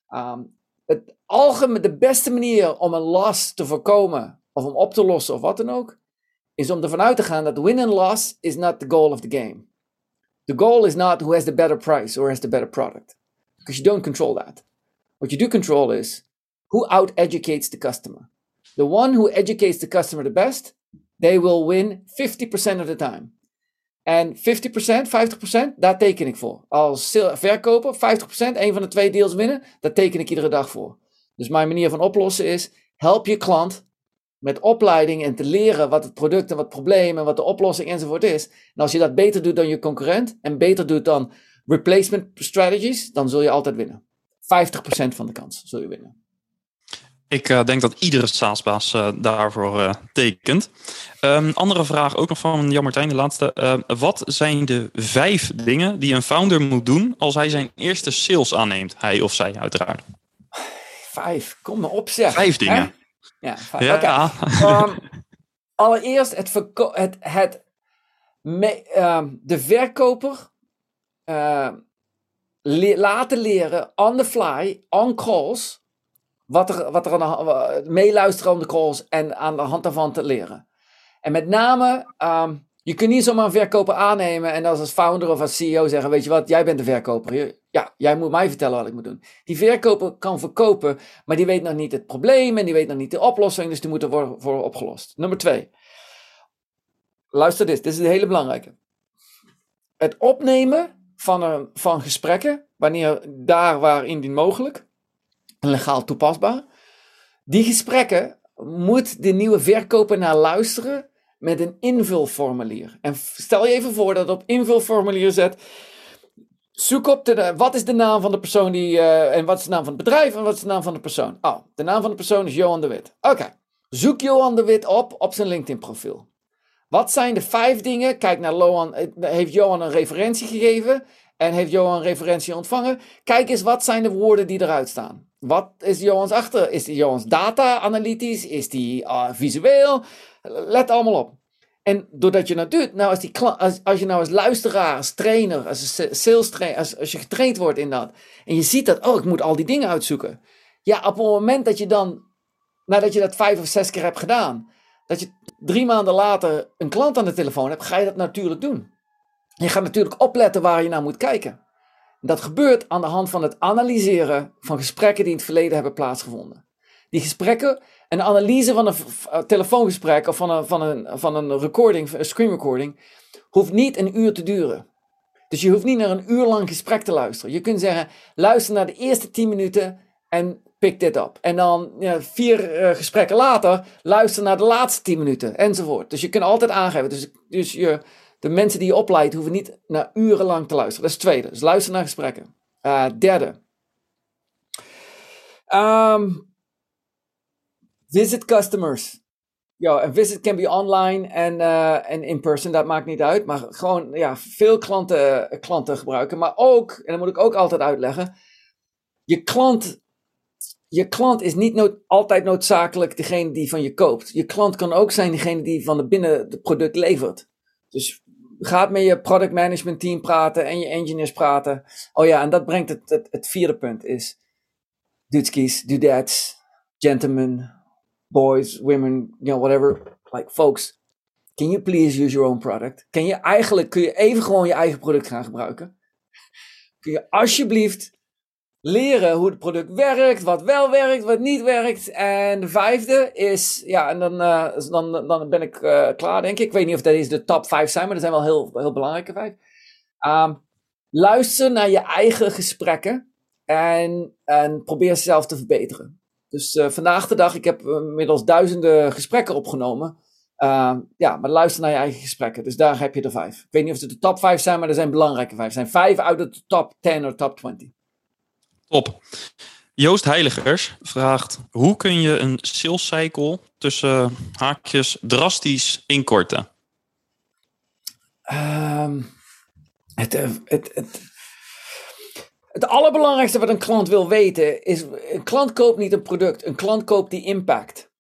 Um, het algemeen, de beste manier om een loss te voorkomen of om op te lossen of wat dan ook, is om ervan uit te gaan dat win and loss is not the goal of the game. The goal is not who has the better price or has the better product. Because you don't control that. What you do control is who out-educates the customer. The one who educates the customer the best, they will win 50% of the time. En 50%, 50%, daar teken ik voor. Als verkoper, 50%, een van de twee deals winnen, daar teken ik iedere dag voor. Dus mijn manier van oplossen is, help je klant met opleiding en te leren wat het product en wat het probleem en wat de oplossing enzovoort is. En als je dat beter doet dan je concurrent en beter doet dan replacement strategies, dan zul je altijd winnen. 50% van de kans zul je winnen. Ik uh, denk dat iedere staatsbaas uh, daarvoor uh, tekent. Um, andere vraag ook nog van Jan Martijn, de laatste. Ehm, wat zijn de vijf dingen die een founder moet doen als hij zijn eerste sales aanneemt? Hij of zij, uiteraard. Vijf, kom maar op zeg. Vijf dingen. Ja. Ja. Okay. Um, allereerst het, het, het de verkoper le laten leren on the fly, on calls wat er, wat er aan de, meeluisteren aan de calls en aan de hand daarvan te leren. En met name, um, je kunt niet zomaar een verkoper aannemen en als, founder of als CEO zeggen, weet je wat, jij bent de verkoper. Ja, jij moet mij vertellen wat ik moet doen. Die verkoper kan verkopen, maar die weet nog niet het probleem en die weet nog niet de oplossing, dus die moet er worden opgelost. Nummer twee. Luister dit, dit is een hele belangrijke. Het opnemen van, een, van gesprekken, wanneer daar waar indien mogelijk, legaal toepasbaar. Die gesprekken moet de nieuwe verkoper naar luisteren met een invulformulier. En stel je even voor dat op invulformulier zet. Zoek op de, wat is de naam van de persoon die. Uh, en wat is de naam van het bedrijf en wat is de naam van de persoon? Oh, de naam van de persoon is Johan de Wit. Oké. Zoek Johan de Wit op op zijn LinkedIn-profiel. Wat zijn de vijf dingen? Kijk naar Lohan. Heeft Johan een referentie gegeven? En heeft Johan een referentie ontvangen? Kijk eens, wat zijn de woorden die eruit staan? Wat is Johans achter? Is die Johans data-analytisch? Is die uh, visueel? Let allemaal op. En doordat je dat doet, nou als, die als, als je nou als luisteraar, als trainer, als sales trainer, als, als je getraind wordt in dat, en je ziet dat, oh, ik moet al die dingen uitzoeken. Ja, op het moment dat je dan, nadat je dat vijf of zes keer hebt gedaan, dat je drie maanden later een klant aan de telefoon hebt, ga je dat natuurlijk doen. Je gaat natuurlijk opletten waar je naar moet kijken. Dat gebeurt aan de hand van het analyseren van gesprekken die in het verleden hebben plaatsgevonden. Die gesprekken, een analyse van een telefoongesprek of van een, van een, van een recording, een screen recording, hoeft niet een uur te duren. Dus je hoeft niet naar een uur lang gesprek te luisteren. Je kunt zeggen, luister naar de eerste 10 minuten en pik dit op. En dan ja, vier uh, gesprekken later, luister naar de laatste 10 minuten enzovoort. Dus je kunt altijd aangeven. Dus, dus je, de mensen die je opleidt hoeven niet naar urenlang te luisteren. Dat is tweede. Dus luister naar gesprekken. Uh, derde. Um, visit customers. Ja, een visit can be online en uh, in person, dat maakt niet uit. Maar gewoon ja, veel klanten, klanten gebruiken. Maar ook, en dat moet ik ook altijd uitleggen. Je klant, je klant is niet nood, altijd noodzakelijk degene die van je koopt. Je klant kan ook zijn degene die van de binnen het product levert. Dus gaat met je product management team praten en je engineers praten. Oh ja, en dat brengt het, het, het vierde punt is, dudskies, dudettes, gentlemen, boys, women, you know, whatever, like folks, can you please use your own product? Kun je eigenlijk, kun je even gewoon je eigen product gaan gebruiken? Kun je alsjeblieft leren hoe het product werkt, wat wel werkt, wat niet werkt. En de vijfde is, ja, en dan, uh, dan, dan ben ik uh, klaar, denk ik. Ik weet niet of dat is de top vijf zijn, maar dat zijn wel heel, heel belangrijke vijf. Um, luister naar je eigen gesprekken en, en probeer jezelf te verbeteren. Dus uh, vandaag de dag, ik heb inmiddels duizenden gesprekken opgenomen. Uh, ja, maar luister naar je eigen gesprekken. Dus daar heb je de vijf. Ik weet niet of het de top vijf zijn, maar er zijn belangrijke vijf. Er zijn vijf uit de top 10 of top 20. Top. Joost Heiligers vraagt: hoe kun je een sales cycle tussen haakjes drastisch inkorten? Um, het, het, het, het allerbelangrijkste wat een klant wil weten is: een klant koopt niet een product, een klant koopt die impact.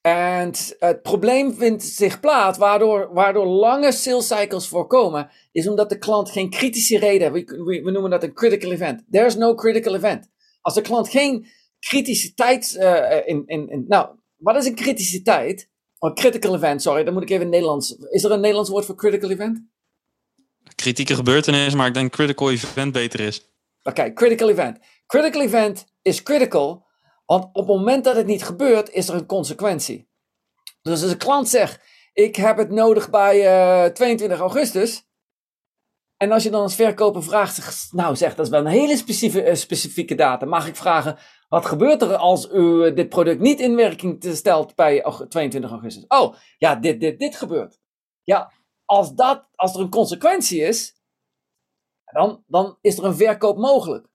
En het probleem vindt zich plaats, waardoor, waardoor lange sales cycles voorkomen, is omdat de klant geen kritische reden heeft. We, noemen dat een critical event. There's no critical event. Als de klant geen kritische tijd uh, in, in, in, Nou, wat is een kritische tijd? Een critical event, sorry, dan moet ik even Nederlands. Is er een Nederlands woord voor critical event? Kritieke gebeurtenis, maar ik denk critical event beter is. Oké, critical event. Critical event is critical want op het moment dat het niet gebeurt, is er een consequentie. Dus als een klant zegt: Ik heb het nodig bij uh, eh, 22 augustus. En als je dan als verkoper vraagt, nou zeg, dat is wel een hele specifieke, uh, specifieke data. Mag ik vragen, wat gebeurt er als u eh, dit product niet in werking stelt bij 22 augustus? Oh, ja, dit, dit, dit gebeurt. Ja, als, dat, als er een consequentie is, dan, dan is er een verkoop mogelijk.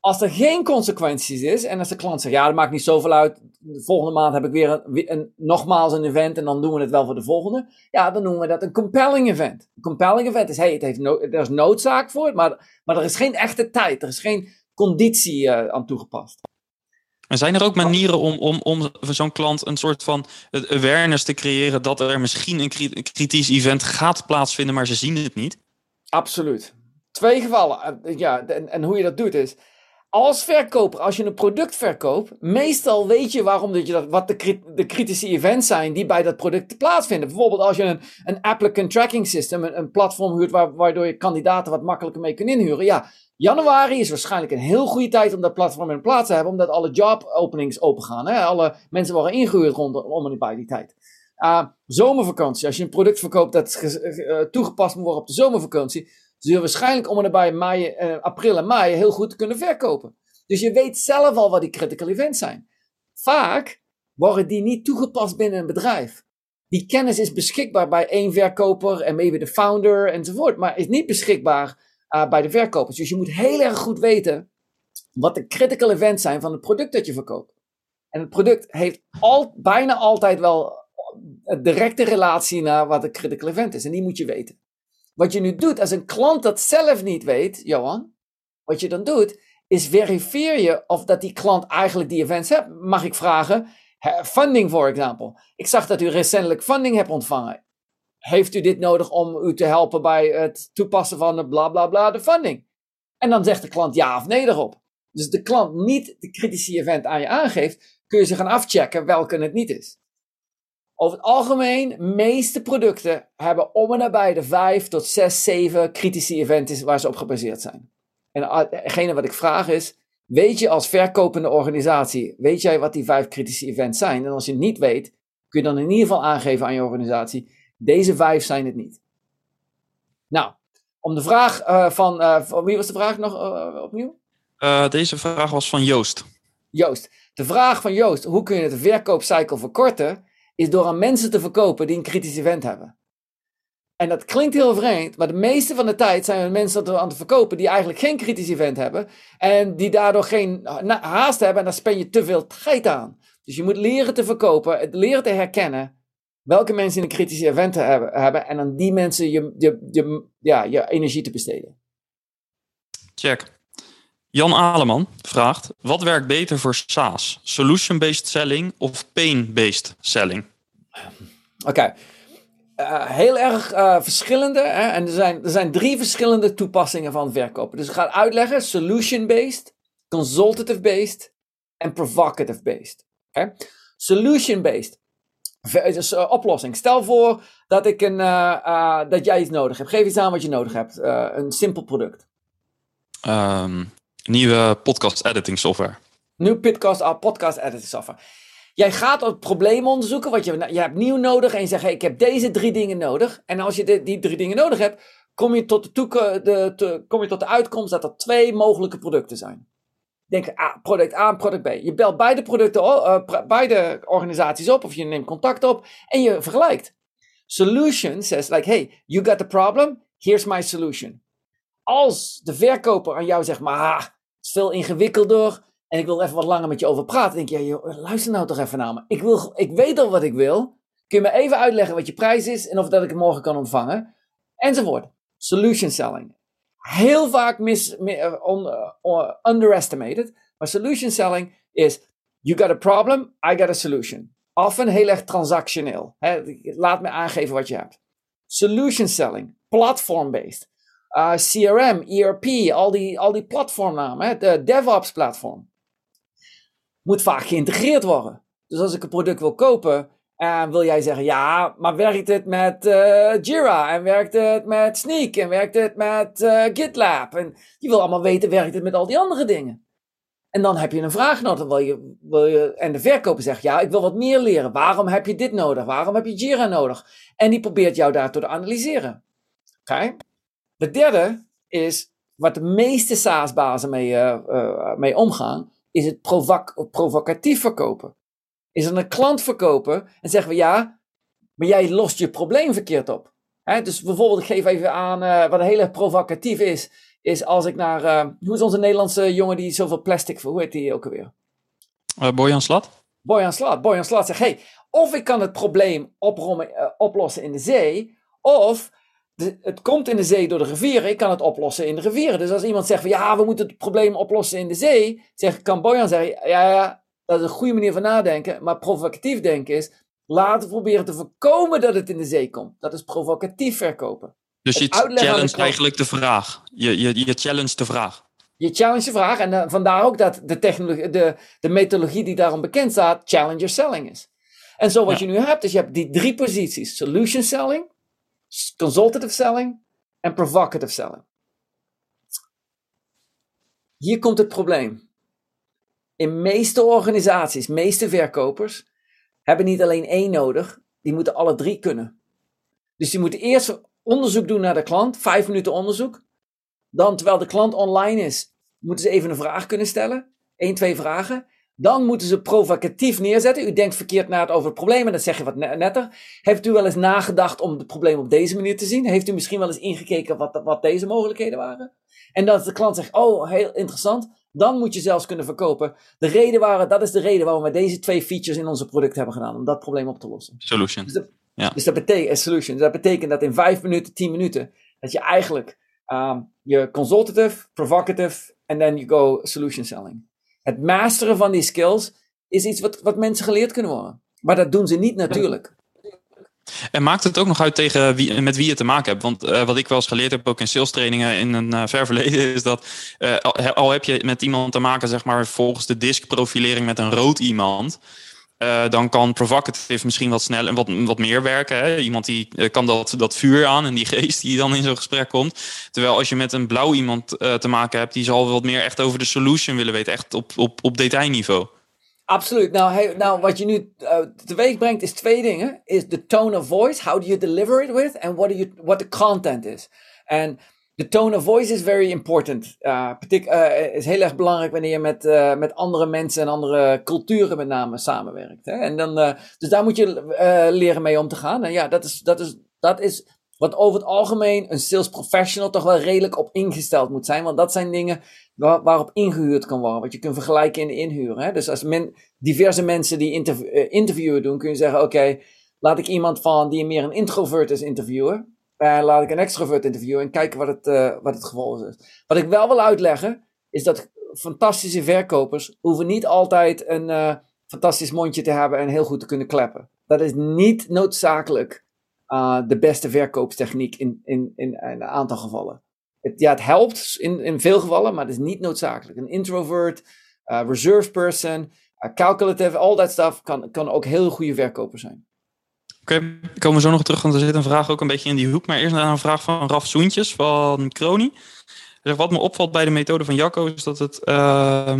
Als er geen consequenties is en als de klant zegt, ja, dat maakt niet zoveel uit, de volgende maand heb ik weer een, een, nogmaals een event en dan doen we het wel voor de volgende, ja, dan noemen we dat een compelling event. Een compelling event is, hey, het heeft no er is noodzaak voor maar, maar er is geen echte tijd, er is geen conditie uh, aan toegepast. En zijn er ook manieren om, om, om voor zo'n klant een soort van awareness te creëren dat er misschien een kritisch event gaat plaatsvinden, maar ze zien het niet? Absoluut. Twee gevallen. Eh, ja, en, en hoe je dat doet is, als verkoper, als je een product verkoopt, meestal weet je waarom dat je dat, wat de, de kritische events zijn die bij dat product plaatsvinden. Bijvoorbeeld als je een, een applicant tracking system, een, platform huurt waar, waardoor je kandidaten wat makkelijker mee kunt inhuren. Ja, januari is waarschijnlijk een heel goede tijd om dat platform in plaats te hebben, omdat alle job openings open gaan. Hè? Alle mensen worden ingehuurd rondom bij die tijd. Uh, zomervakantie, als je een product verkoopt dat uh, toegepast moet worden op de zomervakantie, zul waarschijnlijk om en nabij mei, uh, april en mei heel goed kunnen verkopen. Dus je weet zelf al wat die critical events zijn. Vaak worden die niet toegepast binnen een bedrijf. Die kennis is beschikbaar bij één verkoper en maybe de founder enzovoort, maar is niet beschikbaar uh, bij de verkopers. Dus je moet heel erg goed weten wat de critical events zijn van het product dat je verkoopt. En het product heeft al, bijna altijd wel een directe relatie naar wat een critical event is. En die moet je weten. Wat je nu doet, als een klant dat zelf niet weet, Johan, wat je dan doet, is verifieer je of dat die klant eigenlijk die events heeft. Mag ik vragen? Funding, voor example. Ik zag dat u recentelijk funding hebt ontvangen. Heeft u dit nodig om u te helpen bij het toepassen van de bla bla bla, de funding? En dan zegt de klant ja of nee erop. Dus de klant niet de kritische event aan je aangeeft, kun je ze gaan afchecken welke het niet is. Over het algemeen, meeste producten hebben om en nabij de 5 tot 6, 7 kritische events waar ze op gebaseerd zijn. En hetgene wat ik vraag is, weet je als verkopende organisatie, weet jij wat die vijf kritische events zijn? En als je het niet weet, kun je dan in ieder geval aangeven aan je organisatie, deze vijf zijn het niet. Nou, om de vraag uh, van, uh, van, wie was de vraag nog uh, opnieuw? deze vraag was van Joost. Joost. De vraag van Joost, hoe kun je het verkoopcycle verkorten, is door aan mensen te verkopen die een kritisch event hebben. En dat klinkt heel vreemd, maar de meeste van de tijd zijn er mensen aan het verkopen die eigenlijk geen kritisch event hebben. En die daardoor geen haast hebben en daar spend je te veel tijd aan. Dus je moet leren te verkopen, leren te herkennen welke mensen een kritische event hebben, hebben en aan die mensen je, je, je, ja, je energie te besteden. Check. Jan Aleman vraagt: wat werkt beter voor SaaS? Solution-based selling of pain-based selling? Oké. Uh, heel erg uh, verschillende. Hè? En er zijn, er zijn drie verschillende toepassingen van verkopen. Dus ik ga uitleggen: solution-based, consultative-based en provocative-based. Solution-based. Dus uh, oplossing. Stel voor dat, ik een, dat jij iets nodig hebt. Geef iets aan wat je nodig hebt. een simpel product. Um, Nieuwe podcast editing software. Nieuw podcast, uh, podcast editing software. Jij gaat het probleem onderzoeken, wat je, je hebt nieuw nodig en je zegt, ik heb deze drie dingen nodig. En als je die drie dingen nodig hebt, kom je, tot de, toeke, de, kom je tot de uitkomst dat er twee mogelijke producten zijn. Denk ah, product A en product B. Je belt beide producten, uh, beide organisaties op of je neemt contact op en je vergelijkt. Solution says like, hey, you got the problem, here's my solution. Als de verkoper aan jou zegt, maar is veel ingewikkelder. En ik wil even wat langer met je over praten. Denk je, luister nou toch even naar me. Ik, wil, ik weet al wat ik wil. Kun je me even uitleggen wat je prijs is en of dat ik het morgen kan ontvangen? Enzovoort. Solution selling. Heel vaak mis, uh, uh, underestimated. Maar solution selling is, you got a problem, I got a solution. Often heel erg transactioneel. laat me aangeven wat je hebt. Solution selling, platform-based. Uh, CRM, ERP, al die, al die platformnamen, hè, de DevOps platform. Moet vaak geïntegreerd worden. Dus als ik een product wil kopen, en wil jij zeggen, ja, maar werkt het met uh, Jira? En werkt het met Sneak? En werkt het met uh, GitLab? En je wil allemaal weten, werkt het met al die andere dingen? En dan heb je een vraag nodig. Je, wil je, en de verkoper zegt, ja, ik wil wat meer leren. Waarom heb je dit nodig? Waarom heb je Jira nodig? En die probeert jou daartoe te analyseren. Oké? De derde is, wat de meeste SaaS-bazen mee, uh, uh, mee omgaan, is het provocatief verkopen. Is een klant verkopen en zeggen we ja, maar jij lost je probleem verkeerd op. Dus bijvoorbeeld, ik geef even aan uh, wat heel erg provocatief is, is als ik naar, hoe is onze Nederlandse jongen die zoveel plastic, hoe heet die ook alweer? Bojan Slat. Bojan Slat. Bojan Slat zegt, hey, of ik kan het probleem oplossen in de zee, of het komt in de zee door de rivieren, ik kan het oplossen in de rivieren. Dus als iemand zegt van ja, we moeten het probleem oplossen in de zee, zeg, kan Bojan zeggen, ja, ja, dat is een goede manier van nadenken, maar provocatief denken is, laten we proberen te voorkomen dat het in de zee komt. Dat is provocatief verkopen. Dus je challenge eigenlijk de vraag. Je, je, je challenge de vraag. Je challenge de vraag en uh, vandaar ook dat de, technologie, de, de methodologie die daarom bekend staat, challenger selling is. En zo wat je nu hebt, is je hebt die drie posities. Solution selling, consultative selling en provocative selling. Hier komt het probleem. In meeste organisaties, meeste verkopers, hebben niet alleen één nodig, die moeten alle drie kunnen. Dus die moeten eerst onderzoek doen naar de klant, vijf minuten onderzoek. Dan, terwijl de klant online is, moeten ze even een vraag kunnen stellen. Eén, twee vragen. Dan moeten ze provocatief neerzetten. U denkt verkeerd na het over het probleem en dat zeg je wat netter. Heeft u wel eens nagedacht om het probleem op deze manier te zien? Heeft u misschien wel eens ingekeken wat, wat deze mogelijkheden waren? En dat de klant zegt, oh, heel interessant. Dan moet je zelfs kunnen verkopen. De reden waren, dat is de reden waarom we deze twee features in onze product hebben gedaan. Om dat probleem op te lossen. Solution. Dus dat, Ja. dus dat betekent, eh, solution. Dus dat betekent dat in vijf minuten, tien minuten, dat je eigenlijk ehm, je consultative, provocative en then you go solution selling. Het masteren van die skills is iets wat, wat mensen geleerd kunnen worden. Maar dat doen ze niet natuurlijk. En maakt het ook nog uit tegen wie, met wie je te maken hebt? Want eh, wat ik wel eens geleerd heb, ook in sales trainingen in een eh, ver verleden, <laughs> is dat eh, al, heb je met iemand te maken, zeg maar, volgens de disk profilering met een rood iemand. Eh, dan kan provocative misschien wat sneller en wat, wat meer werken. Hè? Iemand die eh, kan dat, dat vuur aan en die <laughs> geest die dan in zo'n gesprek komt. Terwijl als je met een blauw iemand eh, te maken hebt, die zal wat meer echt over de solution willen weten. Echt op, op, op detailniveau. Absoluut. Nou, nou wat je nu teweeg brengt is twee dingen. Is the tone of voice. How do you deliver it with? And what, do you, what the content is. En the tone of voice is very important. Uh, is heel erg belangrijk wanneer je met, uh, met andere mensen en andere culturen met name samenwerkt. Hè? En dan, dus daar moet je leren mee om te gaan. En ja, dat is, dat, is, dat is wat over het algemeen een sales professional toch wel redelijk op ingesteld moet zijn. Want dat zijn dingen waar, waarop ingehuurd kan worden. Wat je kunt vergelijken in de inhuur. Hè? Dus als men, diverse mensen die interv interviewen doen, kun je zeggen: Oké, laat ik iemand van die meer een introvert is interviewen. En uh, laat ik een extrovert interviewen en kijken wat het, uh, wat het geval is. Wat ik wel wil uitleggen, is dat fantastische verkopers hoeven niet altijd een uh, fantastisch mondje te hebben en heel goed te kunnen kleppen. Dat is niet noodzakelijk de beste verkoopstechniek in, in, in, een aantal gevallen. Het, ja, het helpt in, in veel gevallen, maar het is niet noodzakelijk. Een introvert, reserve person, calculative, all that stuff kan, kan ook heel goede verkoper zijn. Oké, okay, komen we zo nog terug, want er zit een vraag ook een beetje in die hoek. Maar eerst een vraag van Raf Soentjes van Kroni. Wat me opvalt bij de methode van Jacco is dat het uh,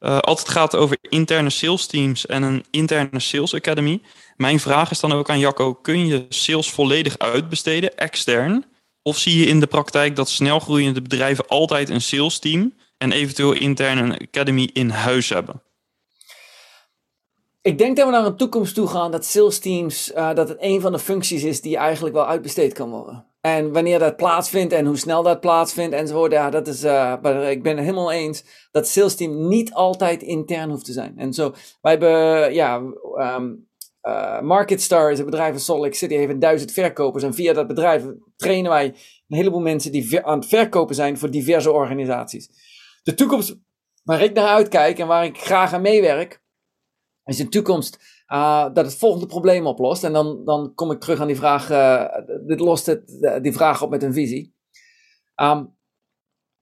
uh, altijd gaat over interne sales teams en een interne sales academy. Mijn vraag is dan ook aan Jacco, kun je sales volledig uitbesteden, extern? Of zie je in de praktijk dat snelgroeiende bedrijven altijd een sales team en eventueel intern een academy in huis hebben? Ik denk dat we naar een toekomst toe gaan dat sales teams, uh, dat het een van de functies is die eigenlijk wel uitbesteed kan worden. En wanneer dat plaatsvindt en hoe snel dat plaatsvindt enzovoort, ja, dat is, maar ik ben het helemaal eens dat sales team niet altijd intern hoeft te zijn. En zo, wij hebben, ja, um, uh, MarketStar is een bedrijf in Salt Lake City, heeft duizend verkopers. En via dat bedrijf trainen wij een heleboel mensen die aan het verkopen zijn voor diverse organisaties. De toekomst waar ik naar uitkijk en waar ik graag aan meewerk, in de toekomst uh, dat het volgende probleem oplost. En dan, dan kom ik terug aan die vraag, uh, dit lost het, die vraag op met een visie. Um,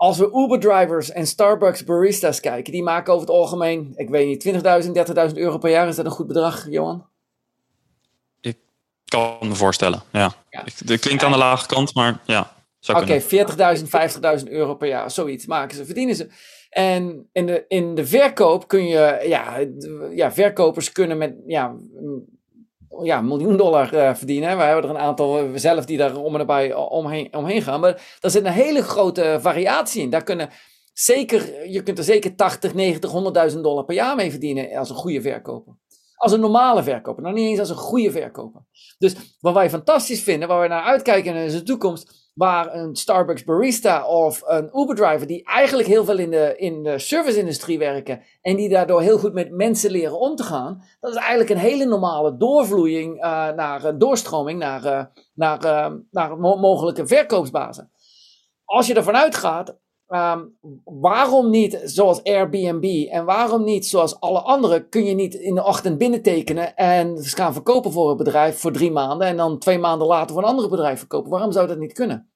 als we Uber-drivers en Starbucks baristas kijken, die maken over het algemeen, ik weet niet, 20.000, 30.000 euro per jaar. Is dat een goed bedrag, Johan? Ik kan me voorstellen, ja. ja. Het klinkt aan de lage kant, maar ja. Oké, okay, 40.000, 50.000 euro per jaar, zoiets maken ze, verdienen ze. En in de, in de verkoop kun je, ja, ja verkopers kunnen met, ja, ja, een miljoen dollar uh, verdienen. We hebben er een aantal zelf die daar om en nabij omheen, omheen gaan. Maar daar zit een hele grote variatie in. Daar kunnen zeker, je kunt er zeker 80, 90, 100.000 dollar per jaar mee verdienen als een goede verkoper. Als een normale verkoper, nog niet eens als een goede verkoper. Dus wat wij fantastisch vinden, waar we naar uitkijken in de toekomst, waar een Starbucks barista of een Uber driver die eigenlijk heel veel in de, in de service-industrie werken en die daardoor heel goed met mensen leren om te gaan, dat is eigenlijk een hele normale doorvloeiing uh, naar doorstroming naar, uh, naar, naar mo mogelijke verkoopsbazen. Als je ervan uitgaat, um, waarom niet zoals Airbnb en waarom niet zoals alle anderen kun je niet in de ochtend binnentekenen en gaan verkopen voor een bedrijf voor drie maanden en dan twee maanden later voor een ander bedrijf verkopen? Waarom zou dat niet kunnen?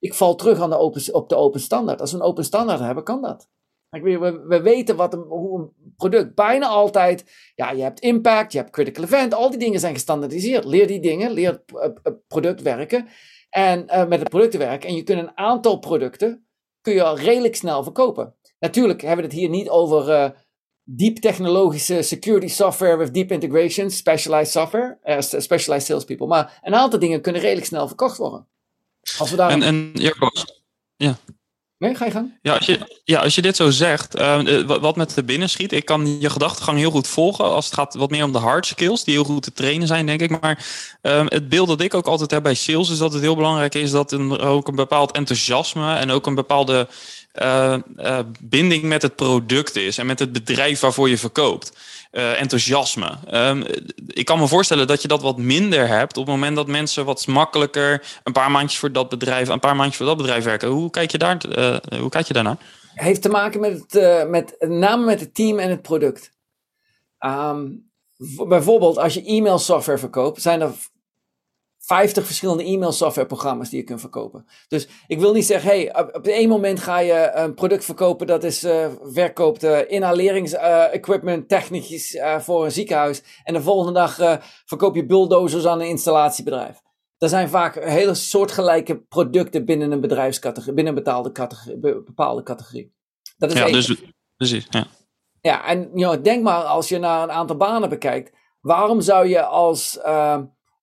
Ik val terug aan de open, op de open standaard. Als we een open standaard hebben, kan dat. We, we weten wat een, hoe een product bijna altijd. Ja, je hebt impact, je hebt critical event, al die dingen zijn gestandaardiseerd. Leer die dingen, leer het, product werken en uh, met het product werken. En je kunt een aantal producten kun je al redelijk snel verkopen. Natuurlijk hebben we het hier niet over uh, diep technologische security software with deep integration, specialized software, uh, specialized salespeople. Maar een aantal dingen kunnen redelijk snel verkocht worden. Als we daar en, en ja. Nee, ga je gang. Ja, als je, ja, als je dit zo zegt, uh, wat met de binnenschiet, ik kan je gedachtegang heel goed volgen als het gaat wat meer om de hard skills, die heel goed te trainen zijn, denk ik. Maar um, het beeld dat ik ook altijd heb bij sales is dat het heel belangrijk is dat er ook een bepaald enthousiasme en ook een bepaalde binding met het product is en met het bedrijf waarvoor je verkoopt. enthousiasme. Ehm, ik kan me voorstellen dat je dat wat minder hebt op het moment dat mensen wat makkelijker een paar maandjes voor dat bedrijf, een paar maandjes voor dat bedrijf werken. Hoe kijk je, daar, hoe kijk je daarnaar? Heeft te maken met, het, met name met het team en het product. Um, bijvoorbeeld als je e-mail software verkoopt, zijn er 50 verschillende e-mail software programma's die je kunt verkopen. Dus ik wil niet zeggen, hey, op, op één moment ga je een product verkopen dat is uh, verkoopt uh, inhaleringsequipment, uh, technisch voor een ziekenhuis. En de volgende dag verkoop je bulldozers aan een installatiebedrijf. Er zijn vaak hele soortgelijke producten binnen een bedrijfscategorie, binnen een betaalde categorie, bepaalde categorie. Dat is ja, dus, precies. Ja. Ja, en you know, denk maar als je naar een aantal banen bekijkt. Waarom zou je als, uh,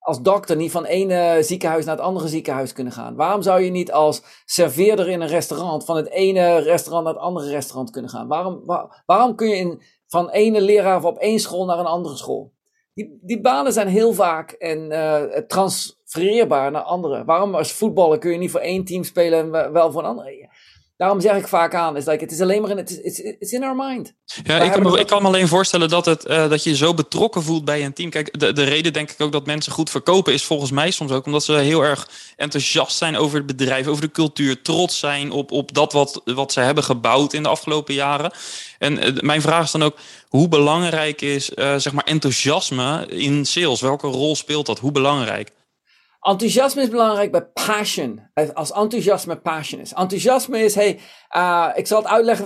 als dokter niet van ene ziekenhuis naar het andere ziekenhuis kunnen gaan? Waarom zou je niet als serveerder in een restaurant van het ene restaurant naar het andere restaurant kunnen gaan? Waarom, waarom kun je in, van ene leraar op één school naar een andere school? Die, die banen zijn heel vaak en, uh, transfereerbaar naar andere. Waarom als voetballer kun je niet voor één team spelen en wel voor een andere? Daarom zeg ik vaak aan, is like, het is alleen maar in, het is it's in our mind. Ja, ik kan, me, ik kan, me, alleen voorstellen dat, het, uh, dat je je zo betrokken voelt bij een team. Kijk, de, de reden denk ik ook dat mensen goed verkopen is volgens mij soms ook omdat ze heel erg enthousiast zijn over het bedrijf, over de cultuur, trots zijn op, op dat wat, wat ze hebben gebouwd in de afgelopen jaren. En uh, mijn vraag is dan ook, hoe belangrijk is uh, zeg maar enthousiasme in sales? Welke rol speelt dat? Hoe belangrijk? Enthousiasme is belangrijk bij passion. Als enthousiasme passion is. Enthousiasme is, hey, uh, ik zal het uitleggen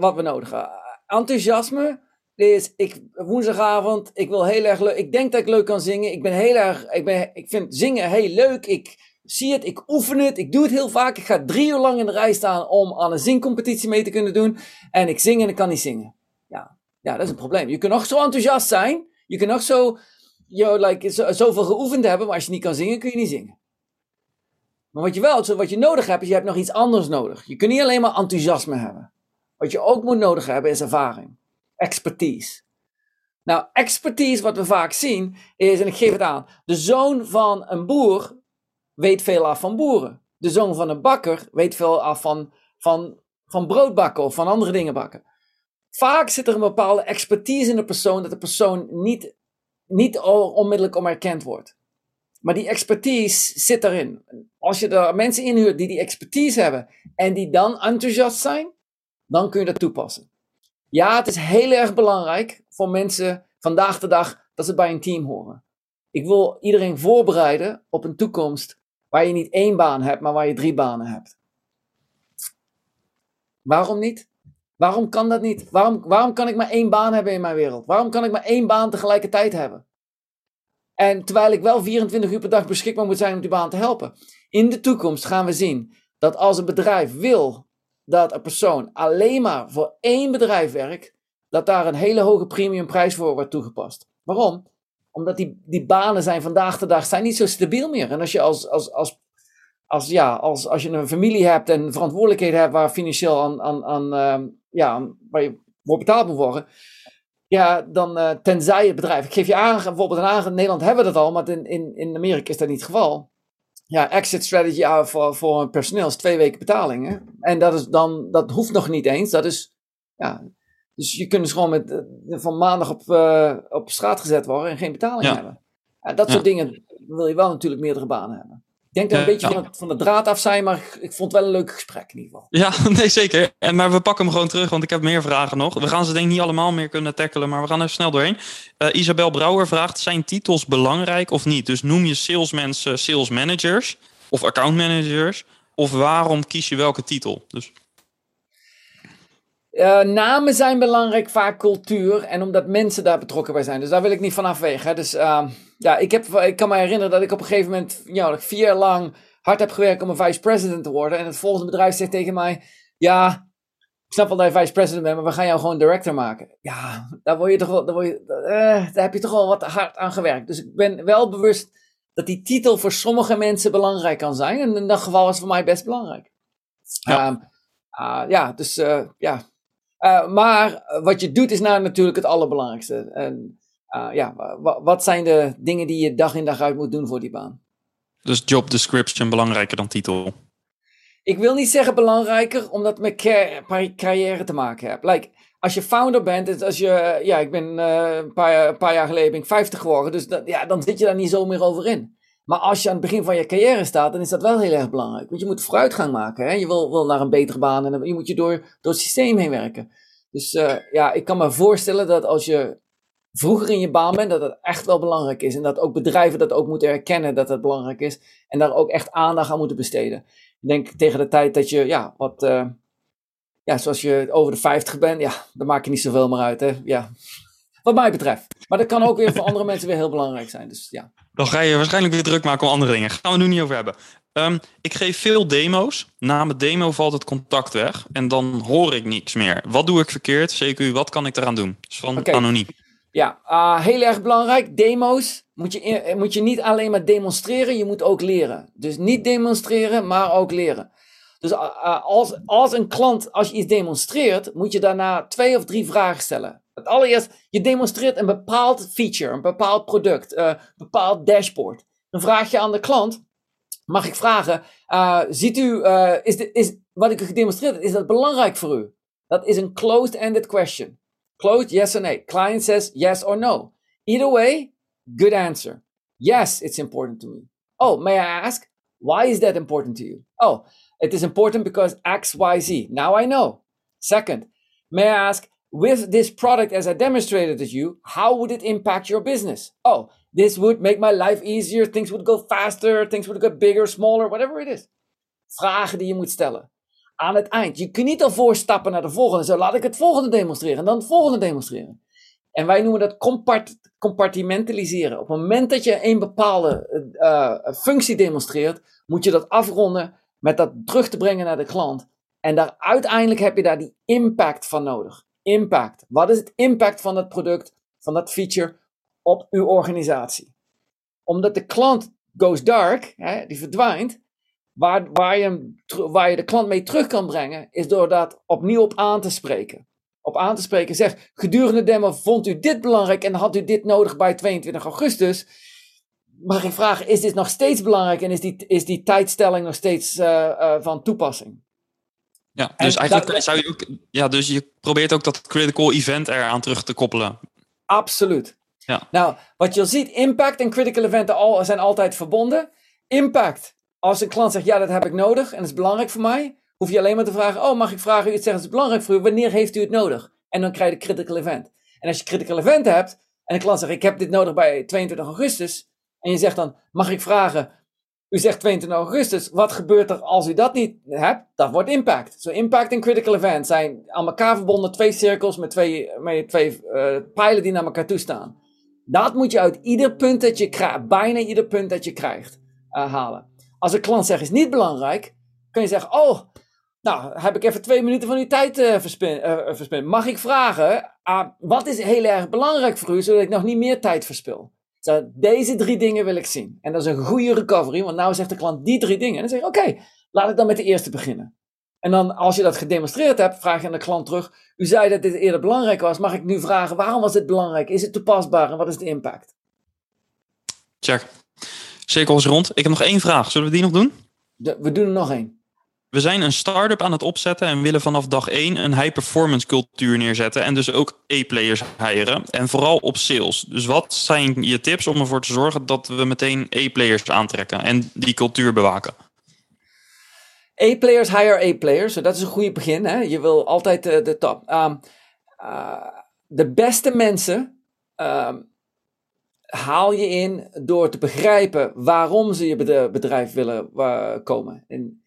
wat we nodig hebben. Enthousiasme is, ik, woensdagavond, ik wil heel erg leuk, ik denk dat ik leuk kan zingen. Ik ben heel erg, ik, ben, ik vind zingen heel leuk. Ik zie het, ik oefen het, ik doe het heel vaak. Ik ga drie uur lang in de rij staan om aan een zingcompetitie mee te kunnen doen. En ik zing en ik kan niet zingen. Ja, ja dat is een probleem. Je kunt nog zo enthousiast zijn. Je kunt nog zo je like, zoveel geoefend hebben, maar als je niet kan zingen, kun je niet zingen. Maar wat je wel, wat je nodig hebt, is je hebt nog iets anders nodig. Je kunt niet alleen maar enthousiasme hebben. Wat je ook moet nodig hebben, is ervaring. Expertise. Nou, expertise, wat we vaak zien, is, en ik geef het aan, de zoon van een boer weet veel af van boeren. De zoon van een bakker weet veel af van, van, van brood bakken of van andere dingen bakken. Vaak zit er een bepaalde expertise in de persoon dat de persoon niet niet onmiddellijk om erkend wordt. Maar die expertise zit erin. Als je er mensen inhuurt die die expertise hebben en die dan enthousiast zijn, dan kun je dat toepassen. Ja, het is heel erg belangrijk voor mensen vandaag de dag dat ze bij een team horen. Ik wil iedereen voorbereiden op een toekomst waar je niet één baan hebt, maar waar je drie banen hebt. Waarom niet? Waarom kan dat niet? Waarom, waarom kan ik maar één baan hebben in mijn wereld? Waarom kan ik maar één baan tegelijkertijd hebben? En terwijl ik wel 24 uur per dag beschikbaar moet zijn om die baan te helpen. In de toekomst gaan we zien dat als een bedrijf wil dat een persoon alleen maar voor één bedrijf werkt, dat daar een hele hoge premiumprijs voor wordt toegepast. Waarom? Omdat die, die banen zijn vandaag de dag zijn niet zo stabiel meer. En als je als, als, als als, ja, als, als je een familie hebt en verantwoordelijkheden hebt waar financieel aan, aan, aan uh, ja, waar je voor betaald moet worden, ja, dan uh, tenzij het bedrijf, ik geef je aan, bijvoorbeeld in, in Nederland hebben we dat al, maar in, in, in Amerika is dat niet het geval. Ja, exit strategy uh, voor, voor een personeel is twee weken betaling. Hè? En dat, is dan, dat hoeft nog niet eens. Dat is, ja, dus je kunt dus gewoon met, uh, van maandag op, uh, op straat gezet worden en geen betaling hebben. dat soort dingen wil je wel natuurlijk meerdere banen hebben. Ik denk dat we een beetje van, van, de draad af zijn, maar ik vond het wel een leuk gesprek in ieder geval. Ja, <laughs> nee zeker. En, maar we pakken hem gewoon terug, want ik heb meer vragen nog. We gaan ze denk ik niet allemaal meer kunnen tackelen, maar we gaan even snel doorheen. Uh, Isabel Brouwer vraagt, zijn titels belangrijk of niet? Dus noem je salesmensen sales managers of account managers? Of waarom kies je welke titel? Dus... Uh, namen zijn belangrijk, vaak cultuur. En omdat mensen daar betrokken bij zijn. Dus daar wil ik niet van afwegen. Dus uh, ja, ik, heb, ik kan me herinneren dat ik op een gegeven moment ja, vier jaar lang hard heb gewerkt om een vice president te worden. En het volgende bedrijf zegt tegen mij: Ja, ik snap wel dat je vice president bent, maar we gaan jou gewoon director maken. Ja, daar, word je toch wel, daar, word je, uh, daar heb je toch wel wat hard aan gewerkt. Dus ik ben wel bewust dat die titel voor sommige mensen belangrijk kan zijn. En in dat geval was het voor mij best belangrijk. Ja, um, uh, ja dus uh, ja. maar wat je doet is nou natuurlijk het allerbelangrijkste. En uh, ja, wat zijn de dingen die je dag in dag uit moet doen voor die baan? Dus job description belangrijker dan titel? ik wil niet zeggen belangrijker, omdat het met car- carrière te maken heeft. Like, als je founder bent, dus als je, ja, ik ben eh, een, paar, een paar jaar geleden ben ik 50 geworden, dus dat, ja, dan zit je daar niet zo meer over in. Maar als je aan het begin van je carrière staat, dan is dat wel heel erg belangrijk. Want je moet vooruitgang maken. Hè? Je wil, wil naar een betere baan en je moet je door, door het systeem heen werken. Dus uh, ja, ik kan me voorstellen dat als je vroeger in je baan bent, dat het echt wel belangrijk is. En dat ook bedrijven dat ook moeten erkennen dat het belangrijk is. En daar ook echt aandacht aan moeten besteden. Ik denk tegen de tijd dat je, ja, wat, uh, ja, zoals je over de 50 bent, ja, dan maak je niet zoveel meer uit. Hè? Ja, wat mij betreft. Maar dat kan ook weer voor andere <laughs> mensen weer heel belangrijk zijn. Dus ja. Dan ga je waarschijnlijk weer druk maken om andere dingen. Gaan we nu niet over hebben. Um, ik geef veel demo's. Na mijn demo valt het contact weg. En dan hoor ik niks meer. Wat doe ik verkeerd? CQ, wat kan ik eraan doen? Dus van okay. anoniem. Ja, uh, heel erg belangrijk. Demo's moet je, moet je niet alleen maar demonstreren, je moet ook leren. Dus niet demonstreren, maar ook leren. Dus uh, als, als een klant, als je iets demonstreert, moet je daarna twee of drie vragen stellen. Het allereerst, je demonstreert een bepaald feature, een bepaald product, een bepaald dashboard. Dan vraag je aan de klant, mag ik vragen, uh, ziet u, uh, is, de, is wat ik gedemonstreerd heb, is dat belangrijk voor u? Dat is een closed-ended question. Closed, yes or no. Client says yes or no. Either way, good answer. Yes, it's important to me. Oh, may I ask, why is that important to you? Oh, it is important because X, Y, Z. Now I know. Second, may I ask, with this product as I demonstrated to you, how would it impact your business? Oh, this would make my life easier. Things would go faster. Things would get bigger, smaller, whatever it is. Vragen die je moet stellen. Aan het eind. Je kunt niet al voorstappen naar de volgende. Zo laat ik het volgende demonstreren en dan het volgende demonstreren. En wij noemen dat compart compartimentaliseren. Op het moment dat je een bepaalde uh, functie demonstreert, moet je dat afronden met dat terug te brengen naar de klant. En daar uiteindelijk heb je daar die impact van nodig. Impact. Wat is het impact van dat product, van dat feature op uw organisatie? Omdat de klant goes dark, hè, die verdwijnt, waar, waar, je, waar je de klant mee terug kan brengen, is door dat opnieuw op aan te spreken. Op aan te spreken, zeg, gedurende de demo vond u dit belangrijk en had u dit nodig bij 22 augustus. Mag ik vragen, is dit nog steeds belangrijk en is die, is die tijdstelling nog steeds uh, uh, van toepassing? Ja, dus en eigenlijk dat, zou je ook, ja, dus je probeert ook dat critical event eraan terug te koppelen. Absoluut. Ja. Nou, wat je ziet, impact en critical event al, zijn altijd verbonden. Impact, als een klant zegt, ja, dat heb ik nodig en dat is belangrijk voor mij, hoef je alleen maar te vragen, oh, mag ik vragen u het zeggen, dat is belangrijk voor u, wanneer heeft u het nodig? En dan krijg je de critical event. En als je critical event hebt, en de klant zegt, ik heb dit nodig bij 22 augustus, en je zegt dan, mag ik vragen, u zegt 22 augustus. Wat gebeurt er als u dat niet hebt? Dat wordt impact. Zo so impact en critical event zijn aan elkaar verbonden twee cirkels met twee, met twee uh, pijlen die naar elkaar toe staan. Dat moet je uit ieder punt dat je krijgt, bijna ieder punt dat je krijgt, uh, halen. Als een klant zegt is niet belangrijk, kun je zeggen, oh, nou heb ik even twee minuten van uw tijd uh, verspild. Mag ik vragen, wat is heel erg belangrijk voor u, zodat ik nog niet meer tijd verspil? Zo, deze drie dingen wil ik zien. En dat is een goede recovery, want nou zegt de klant die drie dingen. En dan zeg je, oké, laat ik dan met de eerste beginnen. En dan, als je dat gedemonstreerd hebt, vraag je aan de klant terug. U zei dat dit eerder belangrijk was. Mag ik nu vragen, waarom was dit belangrijk? Is het toepasbaar en wat is de impact? Check. Cirkel is rond. Ik heb nog één vraag. Zullen we die nog doen? De, we doen er nog één. We zijn een start-up aan het opzetten en willen vanaf dag 1 een high-performance cultuur neerzetten. En dus ook E-players hiren. En vooral op sales. Dus wat zijn je tips om ervoor te zorgen dat we meteen E-players aantrekken en die cultuur bewaken? E-players hire E-players. Dat is een goede begin. Hè? Je wil altijd de, de top. Um, uh, de beste mensen um, haal je in door te begrijpen waarom ze je bedrijf willen uh, komen. En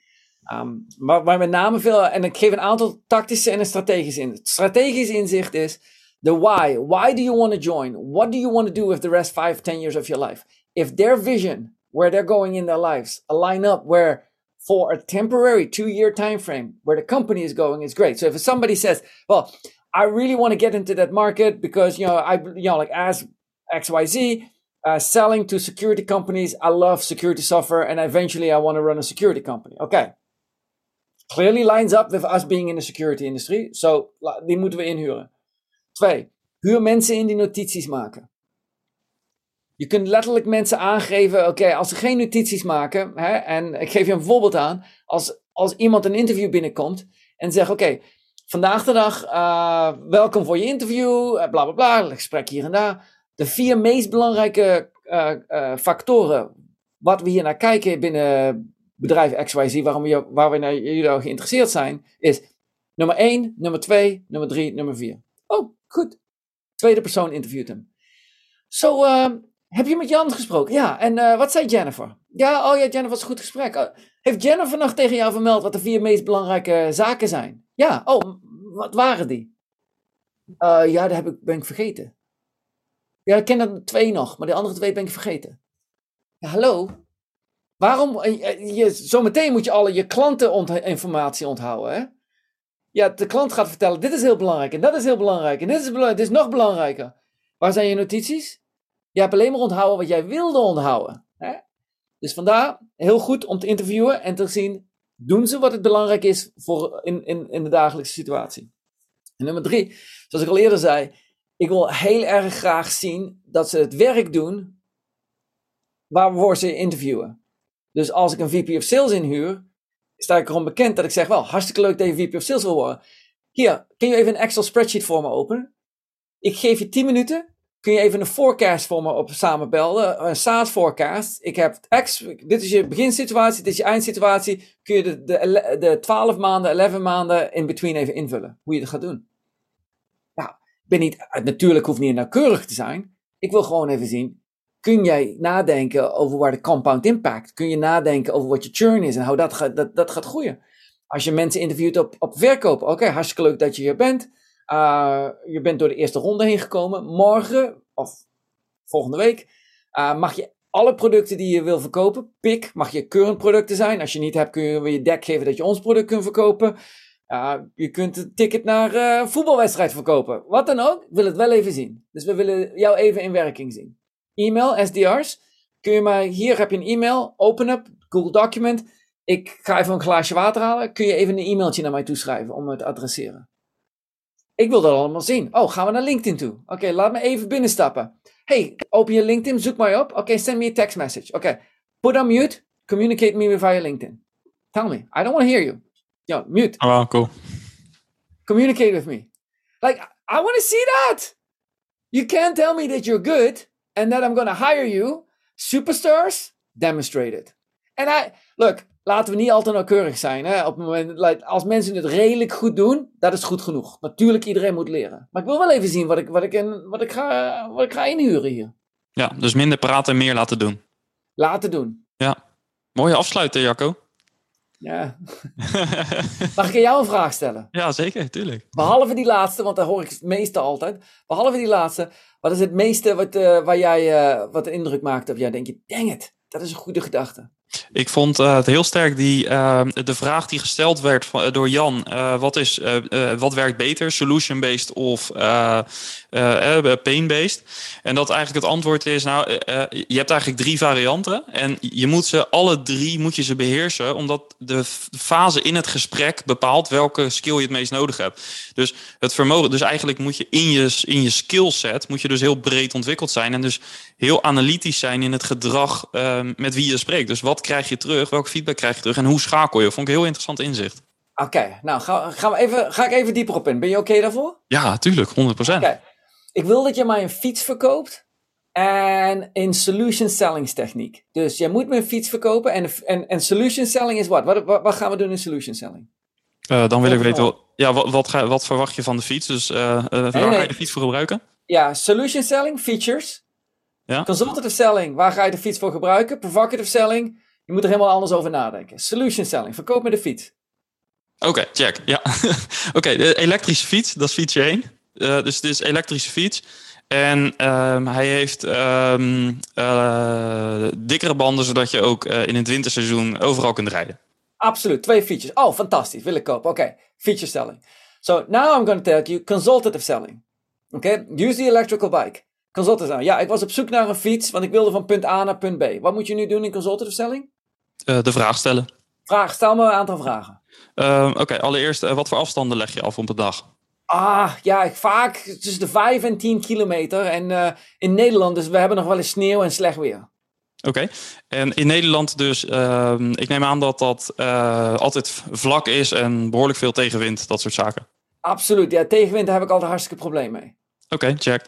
Um, maar, maar met name veel, en ik geef een aantal tactische en een strategisch inzicht. Strategisch inzicht is the why. Why do you want to join? What do you want to do with the rest five, ten years of your life? If their vision, where they're going in their lives, align up where for a temporary two-year time frame where the company is going is great. So if somebody says, well, I really want to get into that market because, you know, I, you know, like as XYZ, uh, selling to security companies, I love security software and eventually I want to run a security company. Okay. Clearly lines up with us being in the security industry. So, die moeten we inhuren. Twee, huur mensen in die notities maken. Je kunt letterlijk mensen aangeven, oké, als ze geen notities maken, hè, en ik geef je een voorbeeld aan, als als iemand een interview binnenkomt en zegt: Oké, vandaag de dag, uh, welkom voor je interview, uh, bla bla bla, gesprek hier en daar. De vier meest belangrijke uh, factoren wat we hier naar kijken binnen bedrijf XYZ, waarom we, waar we naar jullie geïnteresseerd zijn, is nummer 1, nummer 2, nummer 3, nummer 4. Oh, goed. Tweede persoon interviewt hem. Zo, so, heb je met Jan gesproken? Ja, en wat zei Jennifer? Ja, oh ja, Jennifer was een goed gesprek. heeft Jennifer nog tegen jou vermeld wat de vier meest belangrijke zaken zijn? Ja, oh, wat waren die? Uh, ja, dat heb ik, ben ik vergeten. Ja, ik ken er twee nog, maar de andere twee ben ik vergeten. Ja, hallo? Waarom? Eh, eh, zometeen moet je alle je klanteninformatie onthouden, hè? Ja, de klant gaat vertellen, dit is heel belangrijk en dat is heel belangrijk en dit is, belangrijk, dit is nog belangrijker. Waar zijn je notities? Je hebt alleen maar onthouden wat jij wilde onthouden. Hè? Dus vandaar heel goed om te interviewen en te zien doen ze wat het belangrijk is voor in, in, in de dagelijkse situatie. En nummer drie, zoals ik al eerder zei, ik wil heel erg graag zien dat ze het werk doen waarvoor ze interviewen. Dus als ik een VP of Sales inhuur, sta ik erom bekend dat ik zeg, wel, hartstikke leuk dat je VP of Sales wil worden. Hier, kun je even een Excel spreadsheet voor me openen? Ik geef je 10 minuten kun je even een forecast voor me op samenbelden. Een SaaS forecast. Ik heb X, dit is je beginsituatie, dit is je eindsituatie. Kun je de, de, de 12 maanden, 11 maanden in between even invullen. Hoe je dat gaat doen. Nou, ben niet, natuurlijk hoeft niet nauwkeurig te zijn. Ik wil gewoon even zien. Kun jij nadenken over waar de compound impact? Kun je nadenken over wat je churn is en hoe dat gaat, dat, dat gaat groeien? Als je mensen interviewt op, op verkoop, oké, hartstikke leuk dat je hier bent. Uh, je bent door de eerste ronde heen gekomen. Morgen, of volgende week, uh, mag je alle producten die je wil verkopen, pik, mag je current producten zijn. Als je niet hebt, kun je je deck geven dat je ons product kunt verkopen. Uh, je kunt een ticket naar een voetbalwedstrijd verkopen. Wat dan ook, ik wil het wel even zien. Dus we willen jou even in werking zien. E-mail, SDR's. Kun je maar, hier heb je een e-mail, open up, Google document. Ik ga even een glaasje water halen. Kun je even een e-mailtje naar mij toeschrijven om het te adresseren? Ik wil dat allemaal zien. Oh, gaan we naar LinkedIn toe? Oké, laat me even binnenstappen. Hey, open je LinkedIn, zoek mij op. Oké, send me a text message. Oké, put on mute, communicate me via LinkedIn. Tell me, I don't want to hear you. Yo, mute. Oh, cool. Communicate with me. Like, I want to see that. You can't tell me that you're good and that I'm going to hire you. Superstars, demonstrate it. And I, look, laten we niet altijd nauwkeurig zijn. Hè? Op het moment, als mensen het redelijk goed doen, dat is goed genoeg. Natuurlijk, iedereen moet leren. Maar ik wil wel even zien wat ik, wat ik, in, wat ik, ga, wat ik ga inhuren hier. Ja, dus minder praten en meer laten doen. Laten doen. Ja. Mooie afsluiten, Jacco. Ja. <laughs> Mag ik jou een vraag stellen? Ja, zeker, tuurlijk. Behalve die laatste, want daar hoor ik het meeste altijd. Behalve die laatste, wat is het meeste wat, uh, waar jij, uh, wat indruk maakt op jou? Denk je, dang het, dat is een goede gedachte. Ik vond uh, het heel sterk die, uh, de vraag die gesteld werd van, door Jan. Wat, is, wat werkt beter, solution-based of pain-based? En dat eigenlijk het antwoord is, nou, je hebt eigenlijk drie varianten. En je moet ze alle drie moet je ze beheersen, omdat de fase in het gesprek bepaalt welke skill je het meest nodig hebt. Dus het vermogen, dus eigenlijk moet je in je, in je skillset, moet je dus heel breed ontwikkeld zijn. En dus heel analytisch zijn in het gedrag met wie je spreekt. Dus wat krijg je terug? Welke feedback krijg je terug? En hoe schakel je? Vond ik een heel interessant inzicht. Oké, nou ga, gaan we even, ga ik even dieper op in. Ben je oké daarvoor? Ja, tuurlijk, 100%. Okay. Ik wil dat je mij een fiets verkoopt en in solution selling techniek. Dus jij moet me een fiets verkopen en, en, en solution selling is wat? Wat, wat, gaan we doen in solution selling? Uh, dan wil ik weten, ja, wat, wat, ga, wat, verwacht je van de fiets? Dus uh, uh, waar nee, nee. ga je de fiets voor gebruiken? Ja, solution selling, features. Ja? Consultative selling, waar ga je de fiets voor gebruiken? Provocative selling, je moet er helemaal anders over nadenken. Solution selling, verkoop me de fiets. Oké, check. Ja. <laughs> Oké, de elektrische fiets, dat is fiets 1. Uh, dus dit is elektrische fiets. En um, hij heeft um, uh, dikkere banden, zodat je ook uh, in het winterseizoen overal kunt rijden. Absoluut, twee features. Oh, fantastisch, wil ik kopen. Oké, okay. feature selling. So now I'm going to tell you consultative selling. Oké, okay? use the electrical bike. Consultative selling. Ja, ik was op zoek naar een fiets, want ik wilde van punt A naar punt B. Wat moet je nu doen in consultative selling? Uh, de vraag stellen. Vraag, stel me een aantal vragen. Uh, Oké, okay, allereerst, uh, wat voor afstanden leg je af op een dag? Ah, ja, vaak tussen de 5 en 10 kilometer. En in Nederland, dus we hebben nog wel eens sneeuw en slecht weer. Oké, en in Nederland dus, ehm, ik neem aan dat dat altijd vlak is en behoorlijk veel tegenwind, dat soort zaken. Absoluut, ja, tegenwind daar heb ik altijd hartstikke probleem mee. Oké, check.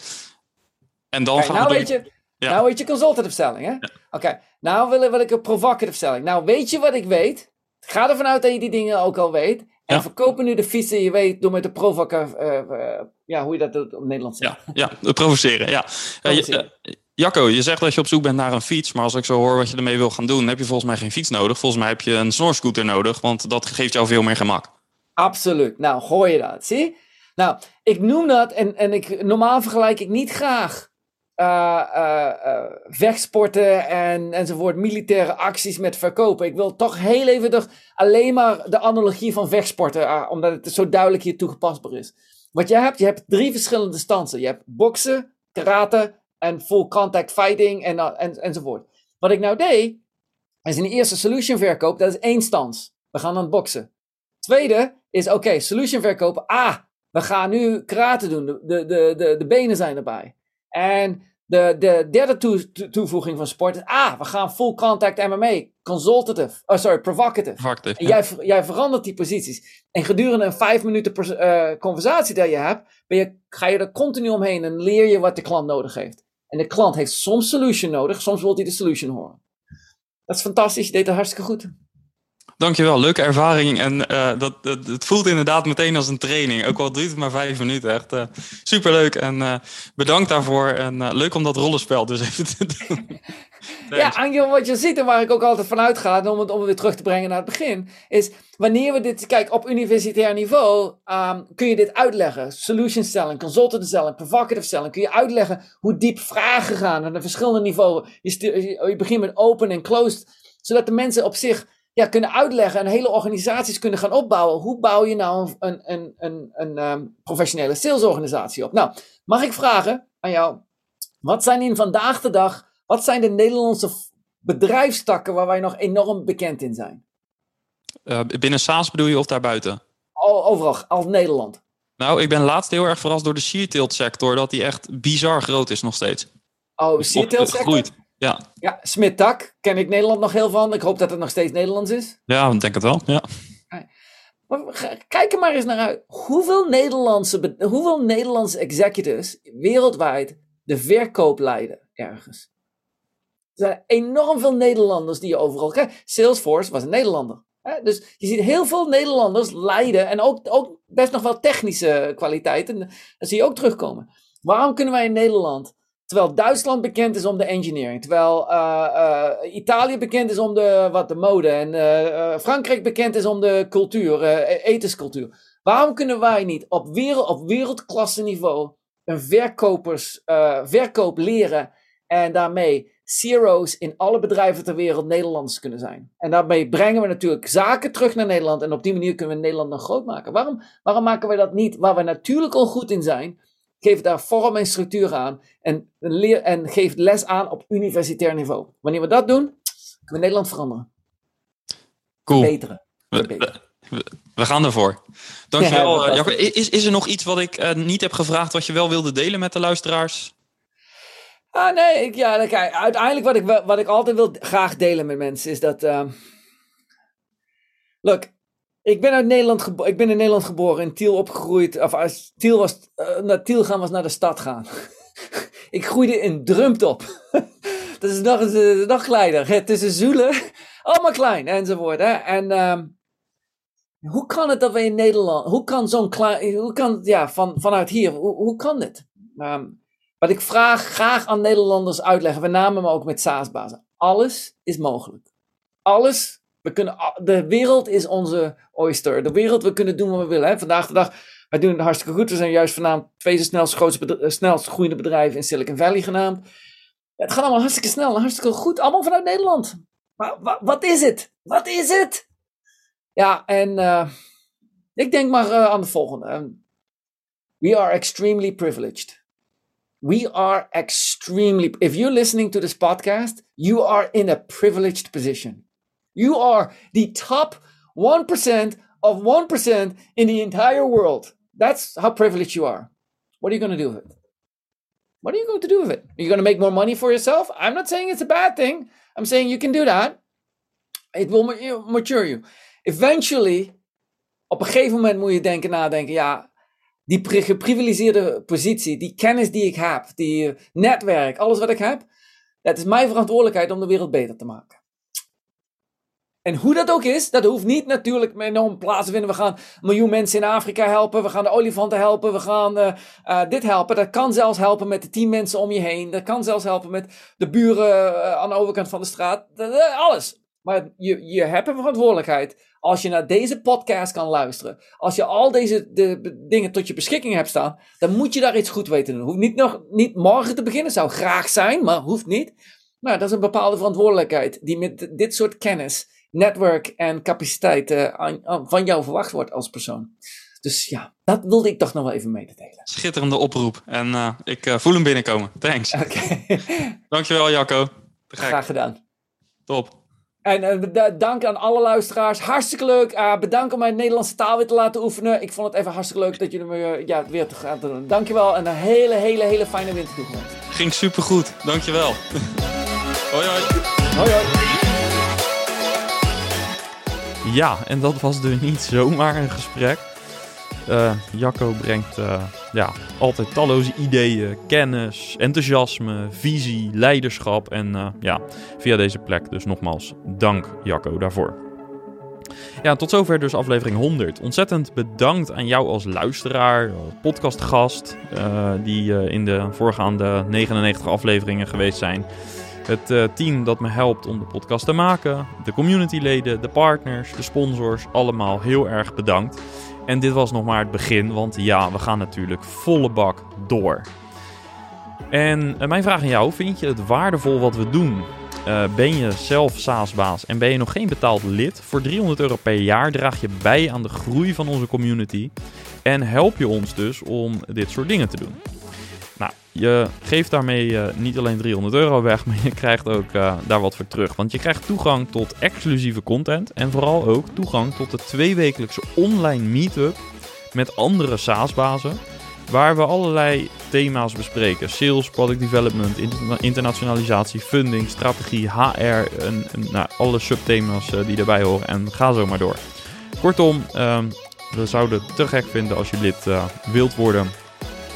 En dan gaan nou we weet je, ja. Nou weet je consultative selling, hè? Ja. Oké, nou wil, wil ik een provocative selling. Nou weet je wat ik weet? Ga ervan uit dat je die dingen ook al weet. En verkopen nu de fietsen, je weet, door met de provoca... Uh, uh, ja, hoe je dat doet op Nederlands. Ja, ja provoceren, ja. Provoceren. Jacco, je zegt dat je op zoek bent naar een fiets, maar als ik zo hoor wat je ermee wil gaan doen, heb je volgens mij geen fiets nodig. Volgens mij heb je een snorscooter nodig, want dat geeft jou veel meer gemak. Absoluut. Nou, gooi je dat, zie? Nou, ik noem dat, en, en ik, normaal vergelijk ik niet graag uh, uh, vechtsporten en, enzovoort, militaire acties met verkopen. Ik wil toch heel even toch alleen maar de analogie van vechtsporten, omdat het zo duidelijk hier toegepasbaar is. Wat je hebt, je hebt drie verschillende stansen. Je hebt boksen, karate en full contact fighting en, en, enzovoort. Wat ik nou deed, is in de eerste solution verkoop, dat is één stans. We gaan aan het boksen. Tweede is, oké, solution verkopen. Ah, we gaan nu karate doen. De, de, de, de benen zijn erbij. En de, de derde toevoeging van sport is, ah, we gaan full contact MMA, consultative, oh sorry, provocative. provocative en jij, jij verandert die posities. En gedurende een vijf minuten uh, conversatie die je hebt, ben je, ga je er continu omheen en leer je wat de klant nodig heeft. En de klant heeft soms solution nodig, soms wil hij de solution horen. Dat is fantastisch, je deed het hartstikke goed. Dankjewel, leuke ervaring. En uh, dat, het voelt inderdaad meteen als een training. Ook al duurt het maar vijf minuten. Echt uh, superleuk. En uh, bedankt daarvoor. En leuk om dat rollenspel dus even te doen. <laughs> ja, Angel, wat je ziet en waar ik ook altijd vanuit ga, om het, om weer terug te brengen naar het begin, is wanneer we dit, kijk, op universitair niveau um, kun je dit uitleggen. Solution selling, consultative selling, provocative selling. Kun je uitleggen hoe diep vragen gaan naar de verschillende niveaus. Je, je begint met open en closed, zodat de mensen op zich ja, kunnen uitleggen en hele organisaties kunnen gaan opbouwen. Hoe bouw je nou een, een, een, een um, professionele salesorganisatie op? Nou, mag ik vragen aan jou, wat zijn in vandaag de dag, wat zijn de Nederlandse bedrijfstakken waar wij nog enorm bekend in zijn? Uh, binnen SaaS bedoel je of daarbuiten? overal, als Nederland. Nou, ik ben laatst heel erg verrast door de sheartilt sector, dat die echt bizar groot is nog steeds. Oh, sheartilt sector? Ja. Ja, Smit-Tak ken ik Nederland nog heel van. Ik hoop dat het nog steeds Nederlands is. Ja, ik denk het wel, ja. Kijk er maar eens naar uit. Hoeveel Nederlandse, hoeveel Nederlandse executives wereldwijd de verkoop leiden ergens? Er zijn enorm veel Nederlanders die je overal krijgt. Salesforce was een Nederlander. Dus je ziet heel veel Nederlanders leiden en ook, ook best nog wel technische kwaliteiten. Dat zie je ook terugkomen. Waarom kunnen wij in Nederland Terwijl Duitsland bekend is om de engineering. Terwijl uh, uh, Italië bekend is om de, wat, de mode. En uh, Frankrijk bekend is om de cultuur, etenscultuur. Waarom kunnen wij niet op, wereld, op wereldklasse niveau een verkopers, verkoop leren en daarmee zero's in alle bedrijven ter wereld Nederlands kunnen zijn? En daarmee brengen we natuurlijk zaken terug naar Nederland en op die manier kunnen we Nederland nog groot maken. Waarom, waarom maken wij dat niet waar we natuurlijk al goed in zijn? Geef daar vorm en structuur aan. En, leer, en geef les aan op universitair niveau. Wanneer we dat doen, kunnen we Nederland veranderen. Cool. Verbeteren. We, we, gaan ervoor. Dankjewel. Ja, uh, is, is er nog iets wat ik uh, niet heb gevraagd wat je wel wilde delen met de luisteraars? Ah, nee, ik, ja, kijk, uiteindelijk wat ik, wat ik altijd wil graag delen met mensen is dat. Uh, look, ik ben uit Nederland ik ben in Nederland geboren, in Tiel opgegroeid. Of als Tiel was, uh, naar Tiel gaan was naar de stad gaan. <laughs> ik groeide in Drumtop. <laughs> dat is nog, een dagleider. Tussen Zoelen, <laughs> allemaal klein enzovoort. Hè? En um, hoe kan het dat we in Nederland, hoe kan zo'n klein, hoe kan, ja, van, vanuit hier, hoe, hoe kan dit? Um, wat ik vraag, graag aan Nederlanders uitleggen, we namen me ook met SaaS-bazen. Alles is mogelijk. Alles we kunnen, de wereld is onze oyster. De wereld, we kunnen doen wat we willen. Hè? Vandaag de dag, wij doen het hartstikke goed. We zijn juist vanavond twee snelst, grootste, eh, snelst groeiende bedrijven in Silicon Valley genaamd. het gaat allemaal hartstikke snel hartstikke goed. Allemaal vanuit Nederland. Maar wat is het? Wat is het? Ja, en uh, ik denk maar uh, aan de volgende. We are extremely privileged. We are extremely. If you're listening to this podcast, you are in a privileged position. You are the top 1% of 1% in the entire world. That's how privileged you are. What are you going to do with it? What are you going to do with it? Are you going to make more money for yourself? I'm not saying it's a bad thing. I'm saying you can do that. It will mature you. Eventually, op een gegeven moment moet je denken, nadenken, ja, die geprivilegeerde positie, die kennis die ik heb, die netwerk, alles wat ik heb, het is mijn verantwoordelijkheid om de wereld beter te maken. En hoe dat ook is, dat hoeft niet natuurlijk met enorm plaats te vinden. We gaan een miljoen mensen in Afrika helpen. We gaan de olifanten helpen. We gaan uh, uh, dit helpen. Dat kan zelfs helpen met de tien mensen om je heen. Dat kan zelfs helpen met de buren uh, aan de overkant van de straat. alles. Maar je, je hebt een verantwoordelijkheid. Als je naar deze podcast kan luisteren. Als je al deze de, dingen tot je beschikking hebt staan. Dan moet je daar iets goed weten te doen. Hoeft niet, nog, niet morgen te beginnen. Zou graag zijn, maar hoeft niet. Maar dat is een bepaalde verantwoordelijkheid. Die met dit soort kennis netwerk en capaciteit van jou verwacht wordt als persoon. Dus ja, dat wilde ik toch nog wel even mededelen. Schitterende oproep. En uh, ik uh, voel hem binnenkomen. Thanks. <laughs> Oké. Okay. Dankjewel Jacco. Graag gedaan. Top. En uh, dank aan alle luisteraars. Hartstikke leuk. bedankt om mijn Nederlandse taal weer te laten oefenen. Ik vond het even hartstikke leuk dat jullie me ja, weer te gaan doen. Dankjewel en een hele, hele, hele fijne winter toegewenst. Ging supergoed. Dankjewel. <laughs> hoi hoi. Hoi hoi. Ja, en dat was dus niet zomaar een gesprek. Uh, Jacco brengt uh, ja, altijd talloze ideeën, kennis, enthousiasme, visie, leiderschap. En uh, ja, via deze plek dus nogmaals dank Jacco daarvoor. Ja, tot zover dus aflevering 100. Ontzettend bedankt aan jou als luisteraar, podcastgast, die in de voorgaande 99 afleveringen geweest zijn. Het uh, team dat me helpt om de podcast te maken, de communityleden, de partners, de sponsors, allemaal heel erg bedankt. En dit was nog maar het begin, want ja, we gaan natuurlijk volle bak door. En uh, mijn vraag aan jou, vind je het waardevol wat we doen? Uh, ben je zelf SaaS-baas en ben je nog geen betaald lid? Voor 300 euro per jaar draag je bij aan de groei van onze community. En help je ons dus om dit soort dingen te doen. Je geeft daarmee uh, niet alleen 300 euro weg, <laughs> maar je krijgt ook uh, daar wat voor terug. Want je krijgt toegang tot exclusieve content en vooral ook toegang tot de tweewekelijkse online meetup met andere SaaS-bazen. Waar we allerlei thema's bespreken: sales, product development, internationalisatie, funding, strategie, HR en, nou, alle subthema's uh, die erbij horen. En ga zo maar door. Kortom, ehm, we zouden het te gek vinden als je lid wilt worden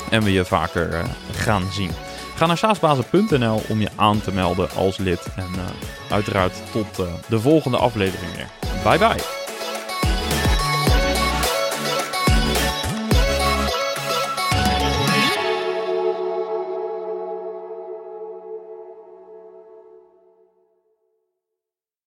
en we je vaker uh, gaan zien. Ga naar saasbazen.nl om je aan te melden als lid. En uh, uiteraard tot uh, de volgende aflevering weer. Bye bye.